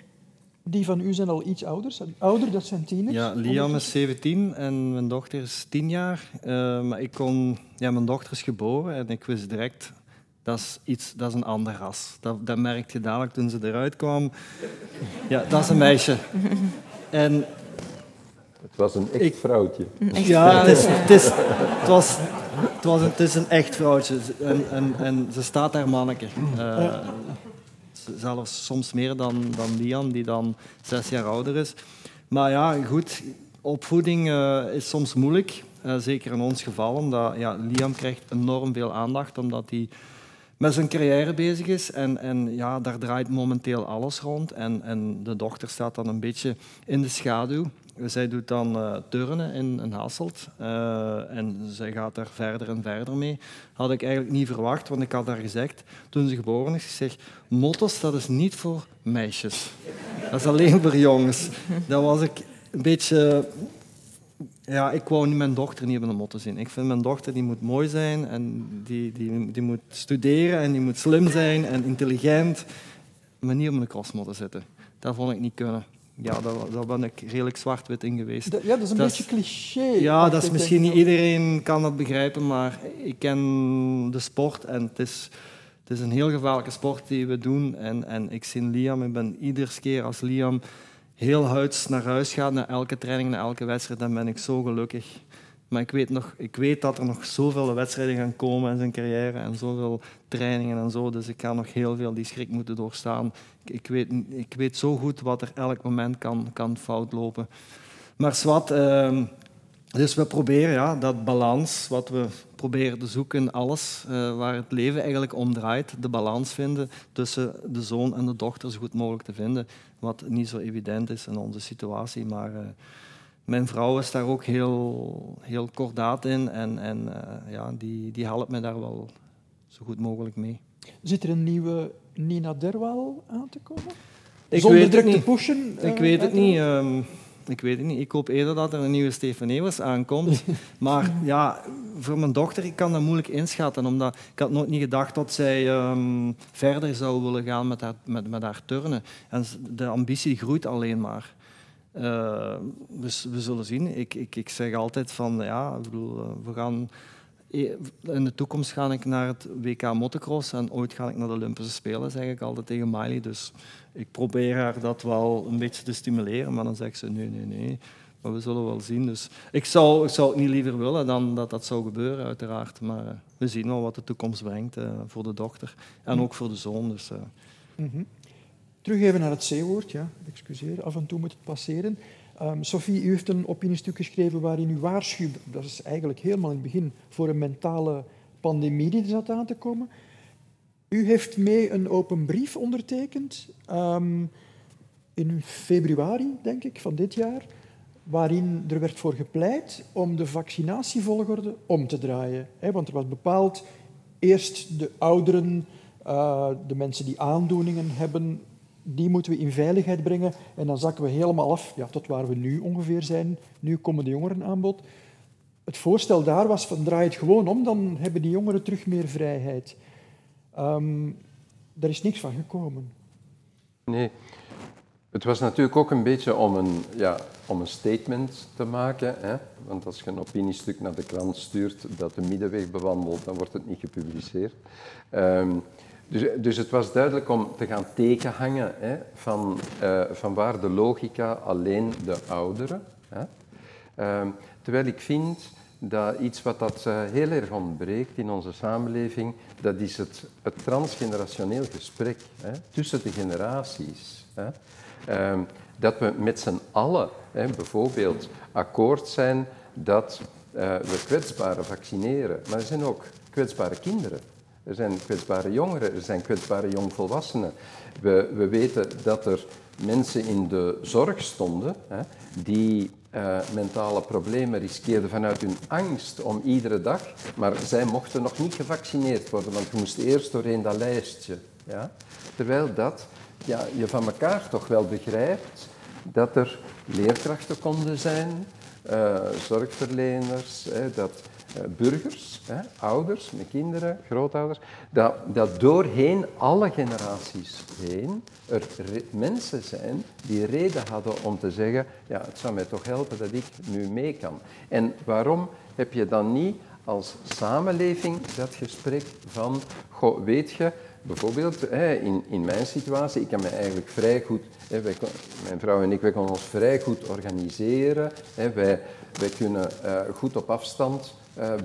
Die van u zijn al iets ouder. Ouder, dat zijn tieners. Ja, Liam is 17 en mijn dochter is 10 jaar. Uh, maar ik kon, ja, mijn dochter is geboren en ik wist direct dat is, iets, dat is een ander ras. Dat, dat merkte je dadelijk toen ze eruit kwam. Ja, dat is een meisje. En het was een echt vrouwtje. ja, het is, het, is, het, was, het, was een, het is een echt vrouwtje. En, en, en ze staat daar manneke. Uh, zelfs soms meer dan, dan Liam, die dan zes jaar ouder is. Maar ja, goed, opvoeding uh, is soms moeilijk. Uh, zeker in ons geval, omdat ja, Liam krijgt enorm veel aandacht, omdat hij met zijn carrière bezig is. En, en ja, daar draait momenteel alles rond. En, en de dochter staat dan een beetje in de schaduw. Zij doet dan uh, turnen in, in Hasselt uh, en zij gaat daar verder en verder mee. Had ik eigenlijk niet verwacht, want ik had haar gezegd toen ze geboren is, gezegd, mottos dat is niet voor meisjes. Dat is alleen voor jongens. Dat was ik een beetje... Ja, ik wou mijn dochter niet op een motto zien. Ik vind mijn dochter die moet mooi zijn en die, die, die moet studeren en die moet slim zijn en intelligent, maar niet op een crossmotto zitten. Dat vond ik niet kunnen ja, daar, ben ik redelijk zwart-wit in geweest. ja, dat is een beetje cliché. Ja, dat is misschien niet iedereen kan dat begrijpen, maar ik ken de sport en het is, het is een heel gevaarlijke sport die we doen. En, en ik zie Liam, ik ben iedere keer als Liam heel huids naar huis gaat, naar elke training, naar elke wedstrijd, dan ben ik zo gelukkig. Maar ik weet, nog, ik weet dat er nog zoveel wedstrijden gaan komen in zijn carrière en zoveel trainingen en zo. Dus ik ga nog heel veel die schrik moeten doorstaan. Ik, ik weet, ik weet zo goed wat er elk moment kan, kan fout lopen. Maar zwart, uh, dus we proberen ja, dat balans, wat we proberen te zoeken in alles, uh, waar het leven eigenlijk om draait, de balans vinden tussen de zoon en de dochter zo goed mogelijk te vinden. Wat niet zo evident is in onze situatie, maar... Uh, mijn vrouw is daar ook heel, heel kordaat in en, en uh, ja, die, die helpt me daar wel zo goed mogelijk mee. Zit er een nieuwe Nina Derwal aan te komen? Ik Zonder weet druk het niet. te pushen? Ik uh, weet het niet. Um, ik weet het niet. Ik hoop eerder dat er een nieuwe Stefan Evers aankomt. maar ja, voor mijn dochter ik kan dat moeilijk inschatten. Omdat ik had nooit niet gedacht dat zij um, verder zou willen gaan met haar, met, met haar turnen. En de ambitie groeit alleen maar. Uh, dus we zullen zien. Ik, ik, ik zeg altijd van ja, ik bedoel, eh, we gaan in de toekomst ga ik naar het WK motocross en ooit ga ik naar de Olympische Spelen, zeg ik altijd tegen Miley. Dus ik probeer haar dat wel een beetje te stimuleren, maar dan zegt ze nee, nee, nee. Maar we zullen wel zien. Dus ik zou, ik zou het niet liever willen dan dat dat zou gebeuren, uiteraard. Maar uh, we zien wel wat de toekomst brengt uh, voor de dochter en ook voor de zoon. Dus, uh. mm -hmm. Terug even naar het C-woord, ja, excuseer, af en toe moet het passeren. Um, Sophie, u heeft een opiniestuk geschreven waarin u waarschuwt, dat is eigenlijk helemaal in het begin, voor een mentale pandemie die er zat aan te komen. U heeft mee een open brief ondertekend um, in februari, denk ik, van dit jaar, waarin er werd voor gepleit om de vaccinatievolgorde om te draaien. Want er was bepaald eerst de ouderen, uh, de mensen die aandoeningen hebben, die moeten we in veiligheid brengen en dan zakken we helemaal af ja, tot waar we nu ongeveer zijn. Nu komen de jongeren aan bod. Het voorstel daar was van draai het gewoon om, dan hebben die jongeren terug meer vrijheid. Um, daar is niks van gekomen. Nee. Het was natuurlijk ook een beetje om een, ja, om een statement te maken. Hè? Want als je een opiniestuk naar de krant stuurt dat de middenweg bewandelt, dan wordt het niet gepubliceerd. Um, dus, dus het was duidelijk om te gaan tekenhangen hè, van, uh, van waar de logica alleen de ouderen. Hè. Uh, terwijl ik vind dat iets wat dat uh, heel erg ontbreekt in onze samenleving, dat is het, het transgenerationeel gesprek hè, tussen de generaties. Hè. Ehm, dat we met z'n allen hè, bijvoorbeeld akkoord zijn dat eh, we kwetsbaren vaccineren, maar er zijn ook kwetsbare kinderen. Er zijn kwetsbare jongeren, er zijn kwetsbare jongvolwassenen. We, we weten dat er mensen in de zorg stonden hè, die uh, mentale problemen riskeerden vanuit hun angst om iedere dag, maar zij mochten nog niet gevaccineerd worden, want je moest eerst doorheen dat lijstje. Ja? Terwijl dat ja, je van elkaar toch wel begrijpt dat er leerkrachten konden zijn, uh, zorgverleners, hè, dat eh, burgers, hè, ouders met kinderen, grootouders, dat, dat doorheen alle generaties heen er mensen zijn die reden hadden om te zeggen, ja, het zou mij toch helpen dat ik nu mee kan. En waarom heb je dan niet als samenleving dat gesprek van, goh, weet je, bijvoorbeeld in, in mijn situatie, ik kan me eigenlijk vrij goed, mijn vrouw en ik, wij kunnen ons vrij goed organiseren, wij, wij kunnen uh, goed op afstand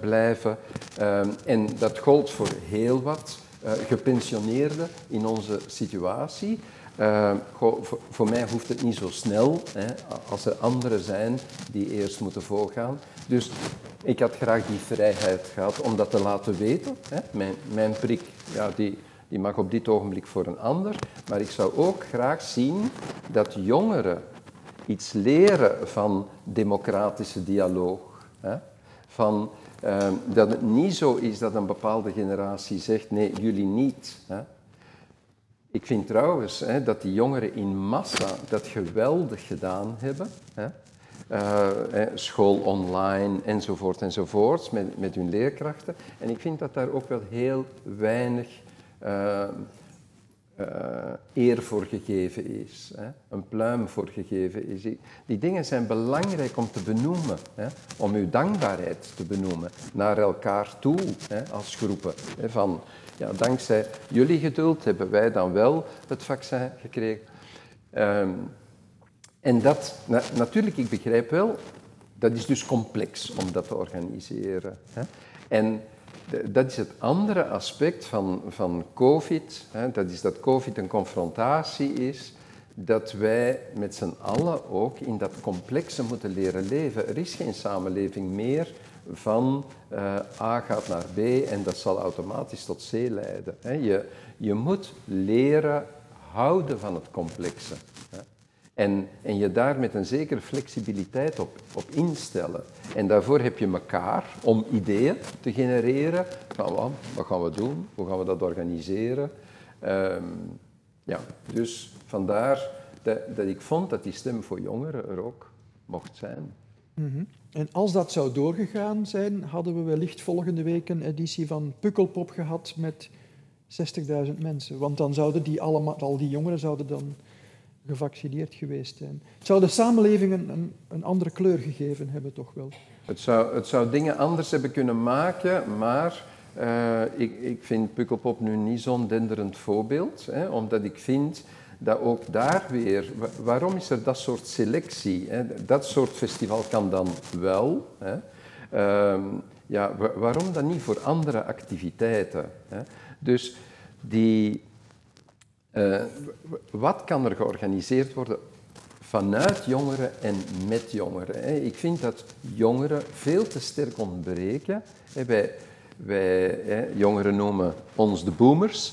blijven. Uh, en dat gold voor heel wat uh, gepensioneerden in onze situatie. Voor, voor, mij hoeft het niet zo snel als er anderen zijn die eerst moeten voorgaan. Dus ik had graag die vrijheid gehad om dat te laten weten. Mijn, mijn prik, ja, die, die mag op dit ogenblik voor een ander. Maar ik zou ook graag zien dat jongeren iets leren van democratische dialoog. Van, uh, dat het niet zo is dat een bepaalde generatie zegt, nee, jullie niet. Hè. Ik vind trouwens hè, dat die jongeren in massa dat geweldig gedaan hebben. Hè. Uh, school online enzovoort enzovoort met, met hun leerkrachten. En ik vind dat daar ook wel heel weinig uh, uh, eer voor gegeven is, hè? een pluim voor gegeven is. Die dingen zijn belangrijk om te benoemen, hè? om uw dankbaarheid te benoemen naar elkaar toe hè? als groepen. Van, ja, dankzij jullie geduld hebben wij dan wel het vaccin gekregen. Um, en dat, na, natuurlijk, ik begrijp wel, dat is dus complex om dat te organiseren. En dat is het andere aspect van, van COVID. Hè? Dat is dat COVID een confrontatie is. Dat wij met z'n allen ook in dat complexe moeten leren leven. Er is geen samenleving meer van uh, A gaat naar B en dat zal automatisch tot C leiden. Hè? Je, je moet leren houden van het complexe. Hè? En, en je daar met een zekere flexibiliteit op, op instellen. En daarvoor heb je elkaar om ideeën te genereren. Van, wat, gaan we doen? Hoe gaan we dat organiseren? Um, ja, dus vandaar dat, dat, ik vond dat die stem voor jongeren er ook mocht zijn. -hmm. En als dat zou doorgegaan zijn, hadden we wellicht volgende week een editie van Pukkelpop gehad met 60.000 mensen. Want dan zouden die allemaal, al die jongeren zouden dan gevaccineerd geweest zijn. Het zou de samenleving een, een, andere kleur gegeven hebben, toch wel? Het zou, het zou dingen anders hebben kunnen maken, maar uh, ik, ik vind Pukkelpop nu niet zo'n denderend voorbeeld, hè, omdat ik vind dat ook daar weer, waarom is er dat soort selectie? Hè? Dat soort festival kan dan wel. Hè? Uh, ja, waarom dan niet voor andere activiteiten? Hè? Dus die, uh, wat kan er georganiseerd worden vanuit jongeren en met jongeren? Ik vind dat jongeren veel te sterk ontbreken. Wij, wij jongeren noemen ons de boomers.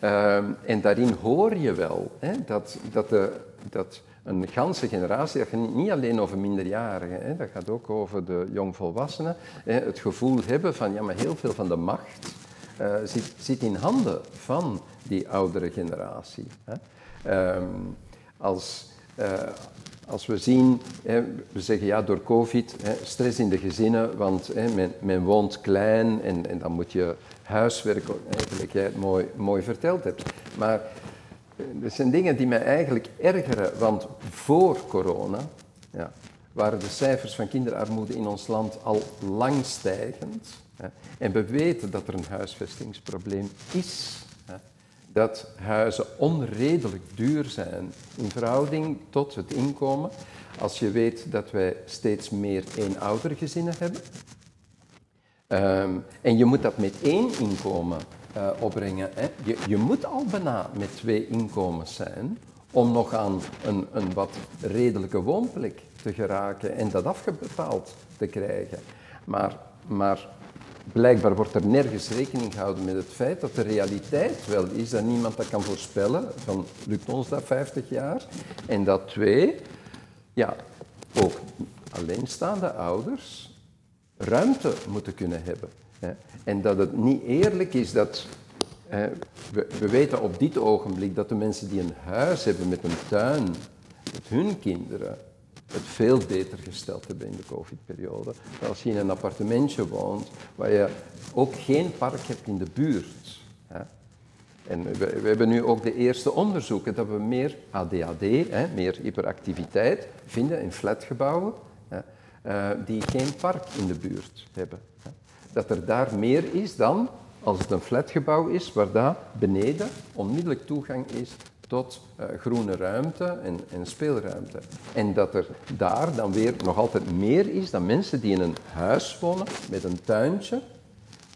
Ehm, en daarin hoor je wel dat, dat, de, dat een ganse generatie, dat gaat niet alleen over minderjarigen, dat gaat ook over de jongvolwassenen, het gevoel hebben van ja, maar heel veel van de macht uh, zit, zit, in handen van die oudere generatie. Hè. Um, als, uh, als we zien, hè, we zeggen ja, door COVID, hè, stress in de gezinnen, want men, men, woont klein en, en, dan moet je huiswerk, eigenlijk jij het mooi, mooi verteld hebt. Maar eh, dat zijn dingen die mij eigenlijk ergeren, want voor corona ja, waren de cijfers van kinderarmoede in ons land al lang stijgend. En we weten dat er een huisvestingsprobleem is. Dat huizen onredelijk duur zijn in verhouding tot het inkomen. Als je weet dat wij steeds meer eenoudergezinnen hebben. Um, en je moet dat met één inkomen uh, opbrengen. Je, je, moet al bijna met twee inkomens zijn om nog aan een, een wat redelijke woonplek te geraken en dat afgebetaald te krijgen. Maar, maar blijkbaar wordt er nergens rekening gehouden met het feit dat de realiteit wel is dat niemand dat kan voorspellen. Van lukt ons dat 50 jaar? En dat twee, ja, ook alleenstaande ouders ruimte moeten kunnen hebben. En dat het niet eerlijk is dat. We, we weten op dit ogenblik dat de mensen die een huis hebben met een tuin, met hun kinderen, het veel beter gesteld hebben in de COVID-periode. Als je in een appartementje woont waar je ook geen park hebt in de buurt. Hè. En we, we, hebben nu ook de eerste onderzoeken dat we meer ADHD, hè, meer hyperactiviteit, vinden in flatgebouwen hè, uh, die geen park in de buurt hebben. Hè. Dat er daar meer is dan als het een flatgebouw is, waar daar beneden onmiddellijk toegang is tot uh, groene ruimte en, en, speelruimte. En dat er daar dan weer nog altijd meer is dan mensen die in een huis wonen met een tuintje,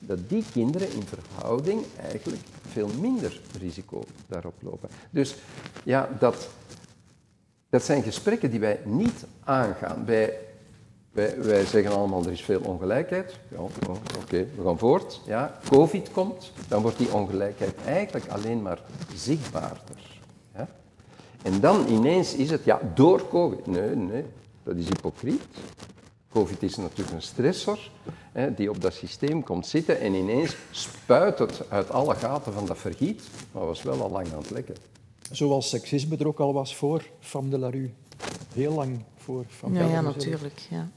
dat die kinderen in verhouding eigenlijk veel minder risico daarop lopen. Dus ja, dat, dat zijn gesprekken die wij niet aangaan. Wij, Wij, wij zeggen allemaal, er is veel ongelijkheid. Ja, oké, we gaan voort. Ja, COVID komt, dan wordt die ongelijkheid eigenlijk alleen maar zichtbaarder. Ja? En dan ineens is het, ja, door COVID. Nee, nee, dat is hypocriet. COVID is natuurlijk een stressor hè, die op dat systeem komt zitten en ineens spuit het uit alle gaten van dat vergiet, maar was wel al lang aan het lekken. Zoals seksisme er ook al was voor Femme de la Rue. Heel lang voor Femme ja, de la ja, natuurlijk. Ja.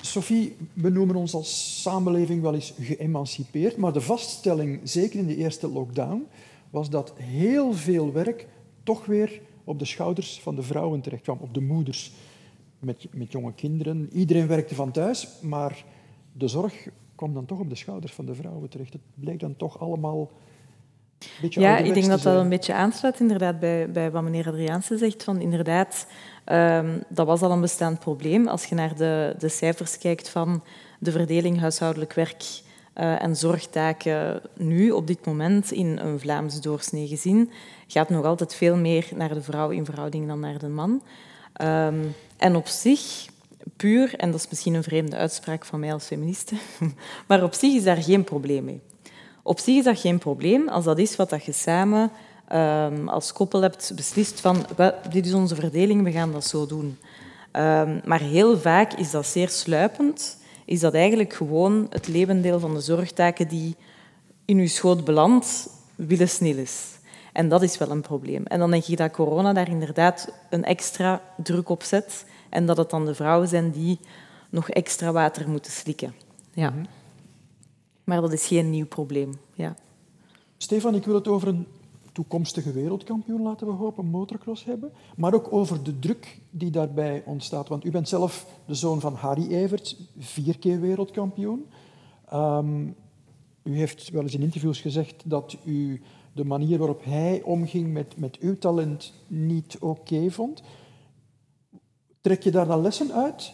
Sophie, we noemen ons als samenleving wel eens geëmancipeerd, maar de vaststelling, zeker in de eerste lockdown, was dat heel veel werk toch weer op de schouders van de vrouwen terecht kwam, op de moeders met, met jonge kinderen. Iedereen werkte van thuis, maar de zorg kwam dan toch op de schouders van de vrouwen terecht. Het bleek dan toch allemaal Ja, ik denk dat dat een beetje aansluit inderdaad bij, bij wat meneer Adriaanse zegt. Van inderdaad, ehm, dat was al een bestaand probleem. Als je naar de, de cijfers kijkt van de verdeling huishoudelijk werk eh, en zorgtaken nu, op dit moment, in een Vlaams doorsnee gezin, gaat nog altijd veel meer naar de vrouw in verhouding dan naar de man. Ehm, en op zich, puur, en dat is misschien een vreemde uitspraak van mij als feministe, maar op zich is daar geen probleem mee. Op zich is dat geen probleem als dat is wat dat je samen ehm, als koppel hebt beslist van "Wel, dit is onze verdeling, we gaan dat zo doen. Ehm, maar heel vaak is dat zeer sluipend, is dat eigenlijk gewoon het levendeel van de zorgtaken die in uw schoot belandt, willen snel is. En dat is wel een probleem. En dan denk ik dat corona daar inderdaad een extra druk op zet en dat het dan de vrouwen zijn die nog extra water moeten slikken. Ja. Maar dat is geen nieuw probleem. Ja. Stefan, ik wil het over een toekomstige wereldkampioen, laten we hopen, motocross hebben. Maar ook over de druk die daarbij ontstaat. Want u bent zelf de zoon van Harry Evert, vier keer wereldkampioen. Ehm, u heeft wel eens in interviews gezegd dat u de manier waarop hij omging met, met uw talent niet oké vond. Trek je daar dan lessen uit?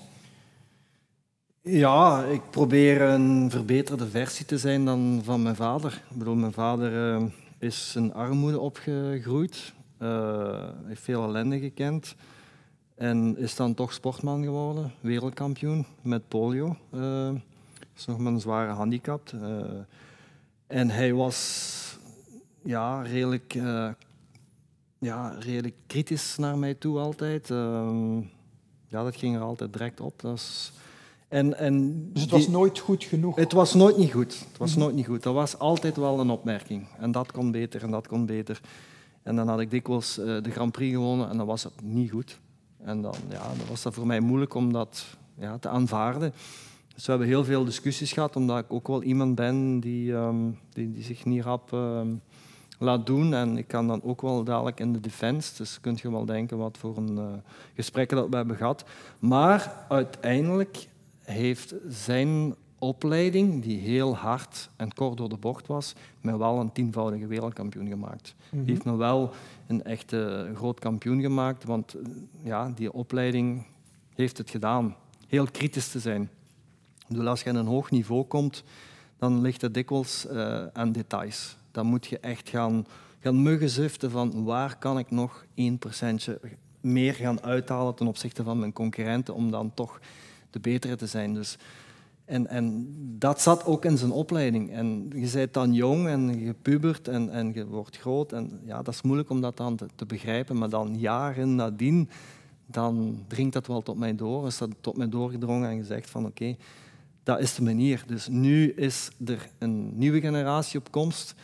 Ja, ik probeer een verbeterde versie te zijn dan van mijn vader. Bedoel, mijn vader eh, is in armoede opgegroeid, eh, heeft veel ellende gekend en is dan toch sportman geworden, wereldkampioen met polio. Eh is nog maar een zware handicap. En hij was ja, redelijk, eh, ja, redelijk kritisch naar mij toe altijd. Ehm, ja, dat ging er altijd direct op. Dat is, en, en Dus het was die- nooit goed genoeg. het was nooit niet goed. Het was nooit niet goed. Dat was altijd wel een opmerking. En dat kon beter en dat kon beter. En dan had ik dikwijls eh, de Grand Prix gewonnen en dan was het niet goed. En dan, ja, dan was dat voor mij moeilijk om dat ja, te aanvaarden. Dus we hebben heel veel discussies gehad, omdat ik ook wel iemand ben die, ehm, die, die zich niet rap ehm, laat doen. En ik kan dan ook wel dadelijk in de defense. Dus kunt je wel denken wat voor een eh, gesprekken dat we hebben gehad. Maar uiteindelijk heeft zijn opleiding, die heel hard en kort door de bocht was, me wel een tienvoudige wereldkampioen gemaakt. Die heeft me wel een echte groot kampioen gemaakt, want eh, ja, die opleiding heeft het gedaan. Heel kritisch te zijn. Als je aan een hoog niveau komt, dan ligt het dikwijls eh, aan details. Dan moet je echt gaan, gaan muggen zuften van waar kan ik nog 1% meer gaan uithalen ten opzichte van mijn concurrenten om dan toch de betere te zijn. Dus, en, en dat zat ook in zijn opleiding. En je bent dan jong en je pubert en, en je wordt groot. En ja, dat is moeilijk om dat dan te, te begrijpen. Maar dan jaren nadien, dan dringt dat wel tot mij door. Is dat tot mij doorgedrongen en gezegd van oké, dat is de manier. Dus nu is er een nieuwe generatie op komst.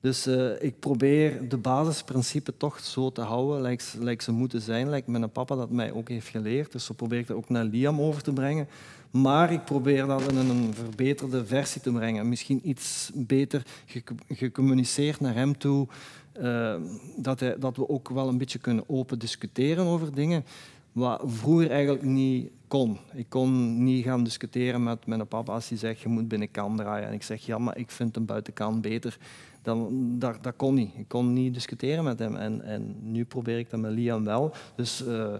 Dus eh, ik probeer de basisprincipes toch zo te houden, lijkt ze moeten zijn, lijkt mijn papa dat mij ook heeft geleerd. Dus zo probeer dat ook naar Liam over te brengen. Maar ik probeer dat in een verbeterde versie te brengen. Misschien iets beter gec- gecommuniceerd naar hem toe. eh, dat, dat we ook wel een beetje kunnen open discussiëren over dingen. Wat vroeger eigenlijk niet kon. Ik kon niet gaan discussiëren met mijn papa als hij zegt je moet binnenkant draaien. En ik zeg ja, maar ik vind een buitenkant beter. Dan, dat, kon niet. Ik kon niet discussiëren met hem. En, en nu probeer ik dat met Liam wel. Dus eh,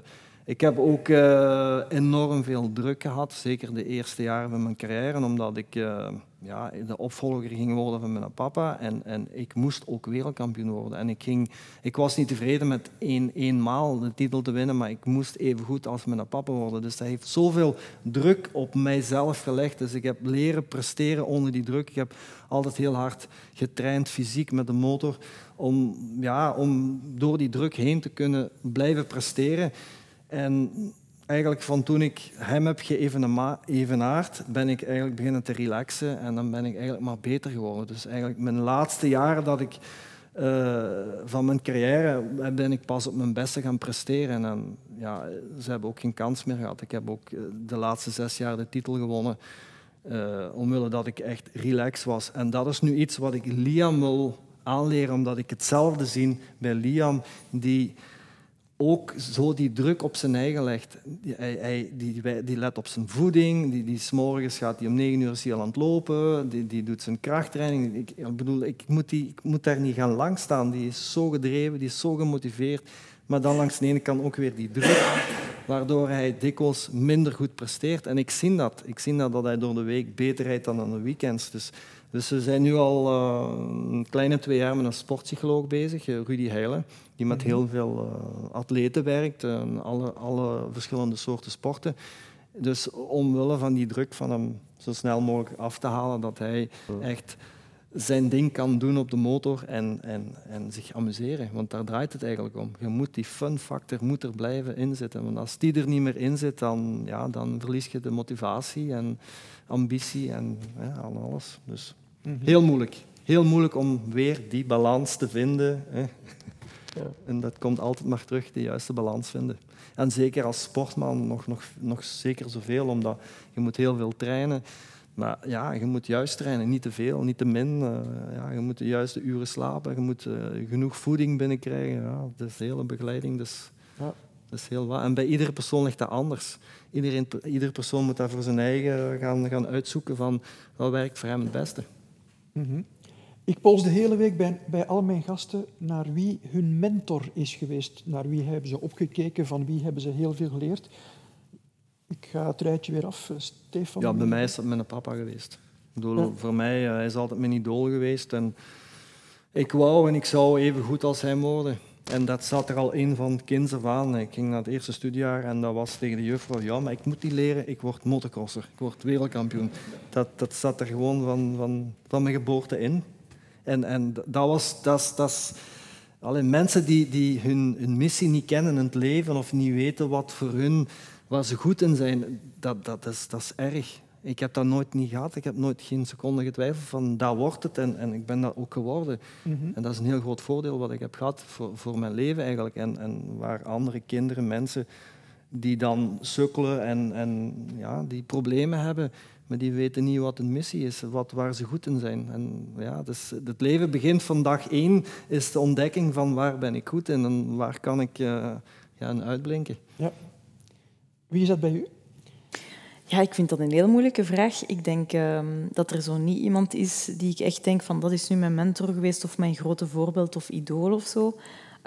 ik heb ook eh, enorm veel druk gehad, zeker de eerste jaren van mijn carrière, omdat ik, eh, ja, de opvolger ging worden van mijn papa. En, en ik moest ook wereldkampioen worden. En ik, ging, ik was niet tevreden met één, eenmaal de titel te winnen, maar ik moest even goed als mijn papa worden. Dus dat heeft zoveel druk op mijzelf gelegd. Dus ik heb leren presteren onder die druk. Ik heb altijd heel hard getraind, fysiek met de motor, om, ja, om door die druk heen te kunnen blijven presteren. En eigenlijk van toen ik hem heb geëvenaard, ben ik eigenlijk beginnen te relaxen en dan ben ik eigenlijk maar beter geworden. Dus eigenlijk mijn laatste jaren dat ik uh, van mijn carrière ben ik pas op mijn beste gaan presteren. En ja, ze hebben ook geen kans meer gehad. Ik heb ook eh, de laatste zes jaar de titel gewonnen. Uh, omwille dat ik echt relaxed was. En dat is nu iets wat ik Liam wil aanleren, omdat ik hetzelfde zie bij Liam, die ook zo die druk op zijn eigen legt. Die, hij, die, die let op zijn voeding, die, die s'morgens gaat hij om negen uur aan het lopen, die, die doet zijn krachttraining. Ik, bedoel, ik moet, die, ik moet daar niet gaan lang staan. Die is zo gedreven, die is zo gemotiveerd. Maar dan langs de ene kant ook weer die druk, waardoor hij dikwijls minder goed presteert. En ik zie dat. Ik zie dat, dat hij door de week beter rijdt dan aan de weekends. Dus, dus we zijn nu al uh, een kleine twee jaar met een sportpsycholoog bezig, eh, Rudy Heijlen die met heel veel uh, atleten werkt, uh, alle, alle verschillende soorten sporten. Dus omwille van die druk van hem zo snel mogelijk af te halen, dat hij echt zijn ding kan doen op de motor en, en, en zich amuseren. Want daar draait het eigenlijk om. Je moet die fun factor moet er blijven inzitten. Want als die er niet meer in zit, dan, ja, dan verlies je de motivatie en ambitie en ja, alles. Dus mhm. heel moeilijk. Heel moeilijk om weer die balans te vinden. Hè. Ja. En dat komt altijd maar terug, de juiste balans vinden. En zeker als sportman nog, nog, nog zeker zoveel, omdat je moet heel veel trainen. Maar ja, je moet juist trainen, niet te veel, niet te min. Uh, ja, je moet de juiste uren slapen, je moet uh, genoeg voeding binnenkrijgen. Ja, dat is hele begeleiding, dus ja. dat is heel wat. En bij iedere persoon ligt dat anders. Iedereen, iedere persoon moet daar voor zijn eigen gaan, gaan uitzoeken van wat werkt voor hem het beste. Mm -hmm. Ik pols de hele week bij, bij al mijn gasten naar wie hun mentor is geweest. Naar wie hebben ze opgekeken, van wie hebben ze heel veel geleerd. Ik ga het rijtje weer af. Stefan? Ja, bij mij is dat mijn papa geweest. Ik bedoel, Voor mij uh, hij is altijd mijn idool geweest. En ik wou en ik zou even goed als hem worden. En dat zat er al in van kinds af aan. Ik ging naar het eerste studiejaar en dat was tegen de juffrouw, ja, maar ik moet niet leren, ik word motocrosser, ik word wereldkampioen. Dat, dat zat er gewoon van, van, van mijn geboorte in. En, en dat was... Dat, mensen die, die hun, hun missie niet kennen in het leven of niet weten wat voor hun, waar ze goed in zijn, dat, dat, is, dat is erg. Ik heb dat nooit niet gehad. Ik heb nooit geen seconde getwijfeld van dat wordt het en, en ik ben dat ook geworden. Mhm. En dat is een heel groot voordeel wat ik heb gehad voor, voor mijn leven eigenlijk. En, en waar andere kinderen, mensen die dan sukkelen en, en ja, die problemen hebben, maar die weten niet wat een missie is, wat, waar ze goed in zijn. En ja, dus het leven begint van dag één, is de ontdekking van waar ben ik goed in en waar kan ik uh, ja, uitblinken. Ja. Wie is dat bij u? Ja, ik vind dat een heel moeilijke vraag. Ik denk uh, dat er zo niet iemand is die ik echt denk van dat is nu mijn mentor geweest of mijn grote voorbeeld of idool of zo.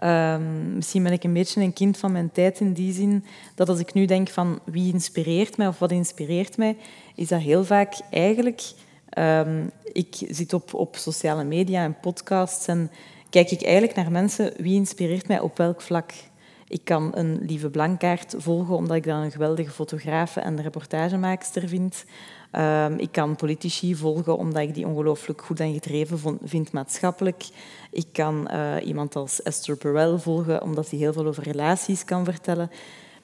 Um, misschien ben ik een beetje een kind van mijn tijd in die zin dat als ik nu denk van wie inspireert mij of wat inspireert mij, is dat heel vaak eigenlijk... Um, ik zit op, op sociale media en podcasts en kijk ik eigenlijk naar mensen wie inspireert mij op welk vlak. Ik kan een lieve Blankaart volgen omdat ik dan een geweldige fotograaf en reportagemaakster vind. Um, ik kan politici volgen omdat ik die ongelooflijk goed en gedreven vind maatschappelijk. Ik kan uh, iemand als Esther Perel volgen omdat hij heel veel over relaties kan vertellen.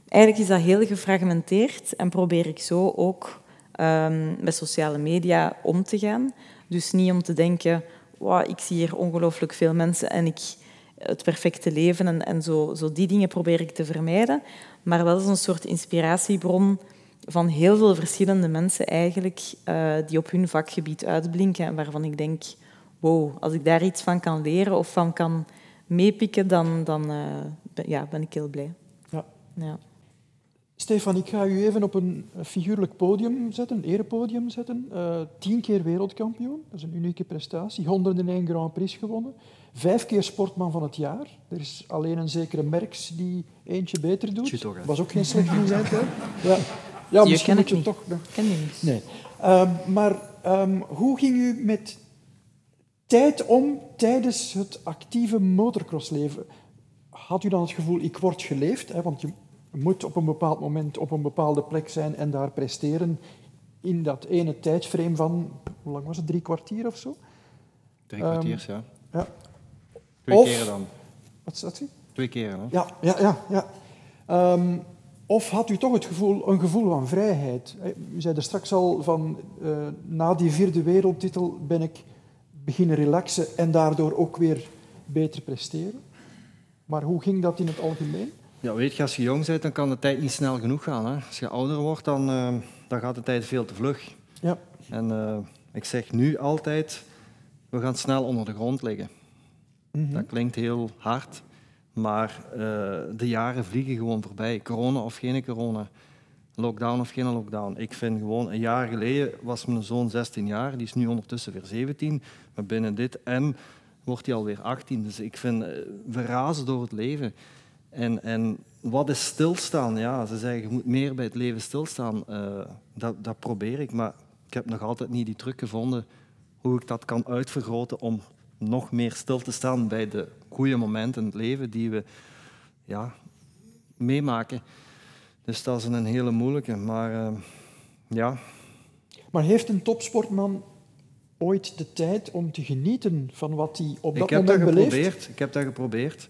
Eigenlijk is dat heel gefragmenteerd en probeer ik zo ook um, met sociale media om te gaan. Dus niet om te denken, wow, ik zie hier ongelooflijk veel mensen en ik het perfecte leven en, en zo, zo die dingen probeer ik te vermijden. Maar wel als een soort inspiratiebron van heel veel verschillende mensen eigenlijk uh, die op hun vakgebied uitblinken en waarvan ik denk, wow, als ik daar iets van kan leren of van kan meepikken, dan, dan uh, ben, ja, ben ik heel blij. Ja. ja. Stefan, ik ga u even op een figuurlijk podium zetten, een erepodium zetten. Uh, tien keer wereldkampioen, dat is een unieke prestatie. 101 Grand Prix gewonnen. Vijf keer sportman van het jaar. Er is alleen een zekere Merks die eentje beter doet. Dat was ook geen slecht in zijn tijd. Ja. Ja, misschien moet je toch... Ken je niet. Nee. Uh, maar ehm, hoe ging u met tijd om tijdens het actieve motocrossleven? Had u dan het gevoel, ik word geleefd? Hè, want je moet op een bepaald moment op een bepaalde plek zijn en daar presteren in dat ene tijdsframe van, hoe lang was het, drie kwartier of zo? Drie kwartiers, ja. Ja. Twee Of- keren dan. Wat is dat? Twee keren, hè. Ja, ja, ja. ja. Of had u toch het gevoel, een gevoel van vrijheid? Eh, U zei er straks al van, eh, na die vierde wereldtitel ben ik beginnen relaxen en daardoor ook weer beter presteren. Maar hoe ging dat in het algemeen? Ja, weet je, als je jong bent, dan kan de tijd niet snel genoeg gaan. Hè. Als je ouder wordt, dan, eh, dan gaat de tijd veel te vlug. Ja. En ik zeg nu altijd, we gaan snel onder de grond liggen. Mhm. Dat klinkt heel hard, maar eh, de jaren vliegen gewoon voorbij. Corona of geen corona, lockdown of geen lockdown. Ik vind gewoon, een jaar geleden was mijn zoon 16 jaar, die is nu ondertussen weer 17. Maar binnen dit en wordt hij alweer 18. Dus ik vind, eh, we razen door het leven. En, en wat is stilstaan? Ja, ze zeggen, je moet meer bij het leven stilstaan. Eh, dat, dat probeer ik, maar ik heb nog altijd niet die truc gevonden hoe ik dat kan uitvergroten om nog meer stil te staan bij de goede momenten in het leven die we ja, meemaken. Dus dat is een hele moeilijke. Maar eh, ja, Maar heeft een topsportman ooit de tijd om te genieten van wat hij op dat ik heb dat moment beleeft? geprobeerd. Ik heb dat geprobeerd.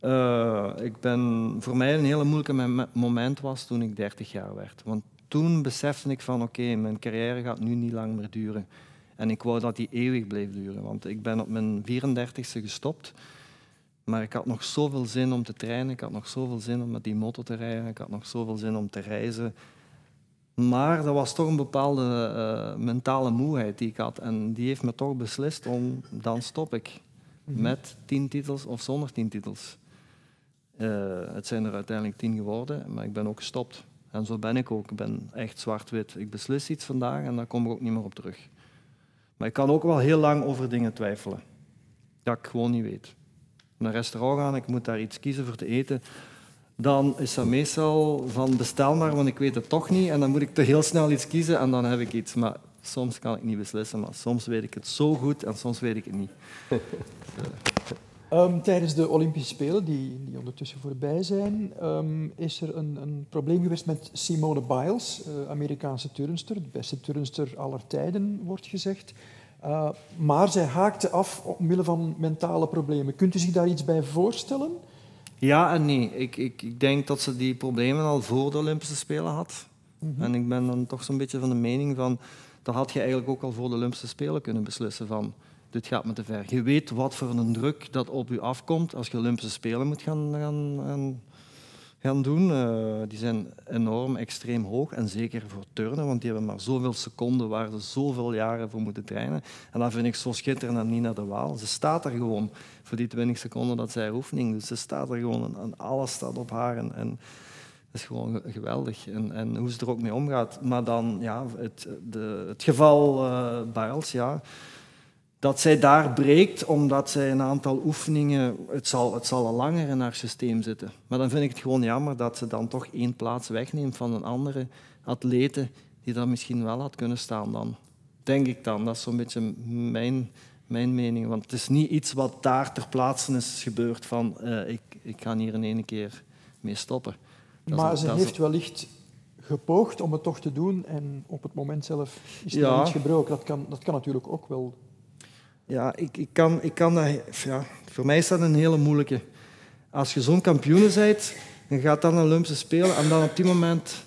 Eh, ik ben, voor mij een hele moeilijke mom- moment was toen ik 30 jaar werd. Want toen besefte ik van oké, mijn carrière gaat nu niet lang meer duren. En ik wou dat die eeuwig bleef duren. Want ik ben op mijn 34ste gestopt. Maar ik had nog zoveel zin om te trainen. Ik had nog zoveel zin om met die motor te rijden. Ik had nog zoveel zin om te reizen. Maar dat was toch een bepaalde eh, mentale moeheid die ik had. En die heeft me toch beslist om, dan stop ik. Met tien titels of zonder tien titels. Eh, het zijn er uiteindelijk tien geworden, maar ik ben ook gestopt. En zo ben ik ook. Ik ben echt zwart-wit. Ik beslis iets vandaag en daar kom ik ook niet meer op terug. Maar ik kan ook wel heel lang over dingen twijfelen. Dat ik gewoon niet weet. Naar een restaurant gaan, ik moet daar iets kiezen voor te eten. Dan is dat meestal van bestel maar, want ik weet het toch niet. En dan moet ik te heel snel iets kiezen en dan heb ik iets. Maar soms kan ik niet beslissen, maar soms weet ik het zo goed en soms weet ik het niet. Ehm, tijdens de Olympische Spelen, die, die ondertussen voorbij zijn, ehm, is er een, een probleem geweest met Simone Biles, eh, Amerikaanse turnster, de beste turnster aller tijden, wordt gezegd. Uh, maar zij haakte af omwille van mentale problemen. Kunt u zich daar iets bij voorstellen? Ja en nee. Ik, ik, ik denk dat ze die problemen al voor de Olympische Spelen had. En ik ben dan toch zo'n beetje van de mening van... Dat had je eigenlijk ook al voor de Olympische Spelen kunnen beslissen van... Dit gaat me te ver. Je weet wat voor een druk dat op je afkomt als je Olympische Spelen moet gaan, gaan, gaan, doen. Uh, die zijn enorm extreem hoog. En zeker voor turnen, want die hebben maar zoveel seconden waar ze zoveel jaren voor moeten trainen. En dat vind ik zo schitterend aan Nina de Waal. Ze staat er gewoon voor die 20 seconden dat zij oefening. Dus ze staat er gewoon en alles staat op haar. En, en dat is gewoon geweldig. En, en, hoe ze er ook mee omgaat. Maar dan, ja, het, de, het geval uh, ja dat zij daar breekt omdat zij een aantal oefeningen, het zal, het zal al langer in haar systeem zitten. Maar dan vind ik het gewoon jammer dat ze dan toch één plaats wegneemt van een andere atlete die daar misschien wel had kunnen staan dan. Denk ik dan. Dat is zo'n beetje mijn, mijn mening. Want het is niet iets wat daar ter plaatse is gebeurd van uh, ik, ik ga hier in één keer mee stoppen. Dat maar is, ze heeft wellicht gepoogd om het toch te doen en op het moment zelf is er ja. iets gebroken. Dat kan, dat kan natuurlijk ook wel ja, ik, ik, kan, ik kan dat... Ja, voor mij is dat een hele moeilijke. Als je zo'n kampioen bent, en gaat dan een Olympische Spelen en dan op die moment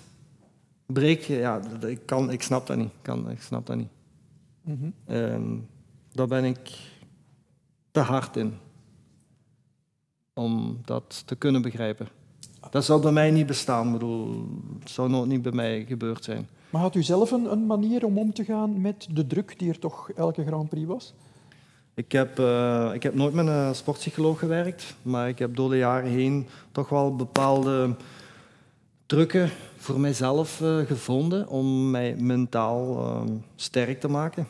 breek je... Ja, ik, kan, ik snap dat niet. Ik, kan, ik snap dat niet. Mm -hmm. um, daar ben ik te hard in. Om dat te kunnen begrijpen. Dat zou bij mij niet bestaan. Ik bedoel, het zou nooit niet bij mij gebeurd zijn. Maar had u zelf een, een manier om om te gaan met de druk die er toch elke Grand Prix was? Ik heb, uh, ik heb nooit met een sportpsycholoog gewerkt, maar ik heb door de jaren heen toch wel bepaalde trucken voor mijzelf uh, gevonden om mij mentaal uh, sterk te maken.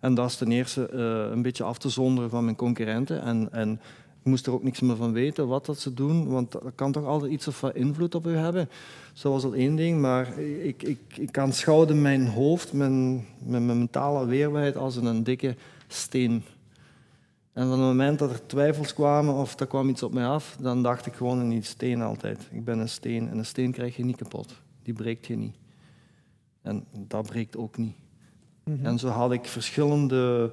En dat is ten eerste uh, een beetje af te zonderen van mijn concurrenten en, en Je moest er ook niks meer van weten wat dat ze doen, want dat kan toch altijd iets of wat invloed op u hebben. Zo was al één ding, maar ik, ik, ik aanschouwde mijn hoofd, mijn, mijn mentale weerbaarheid als een dikke steen. En van het moment dat er twijfels kwamen of er kwam iets op mij af, dan dacht ik gewoon in die steen altijd. Ik ben een steen en een steen krijg je niet kapot. Die breekt je niet. En dat breekt ook niet. Mhm. En zo had ik verschillende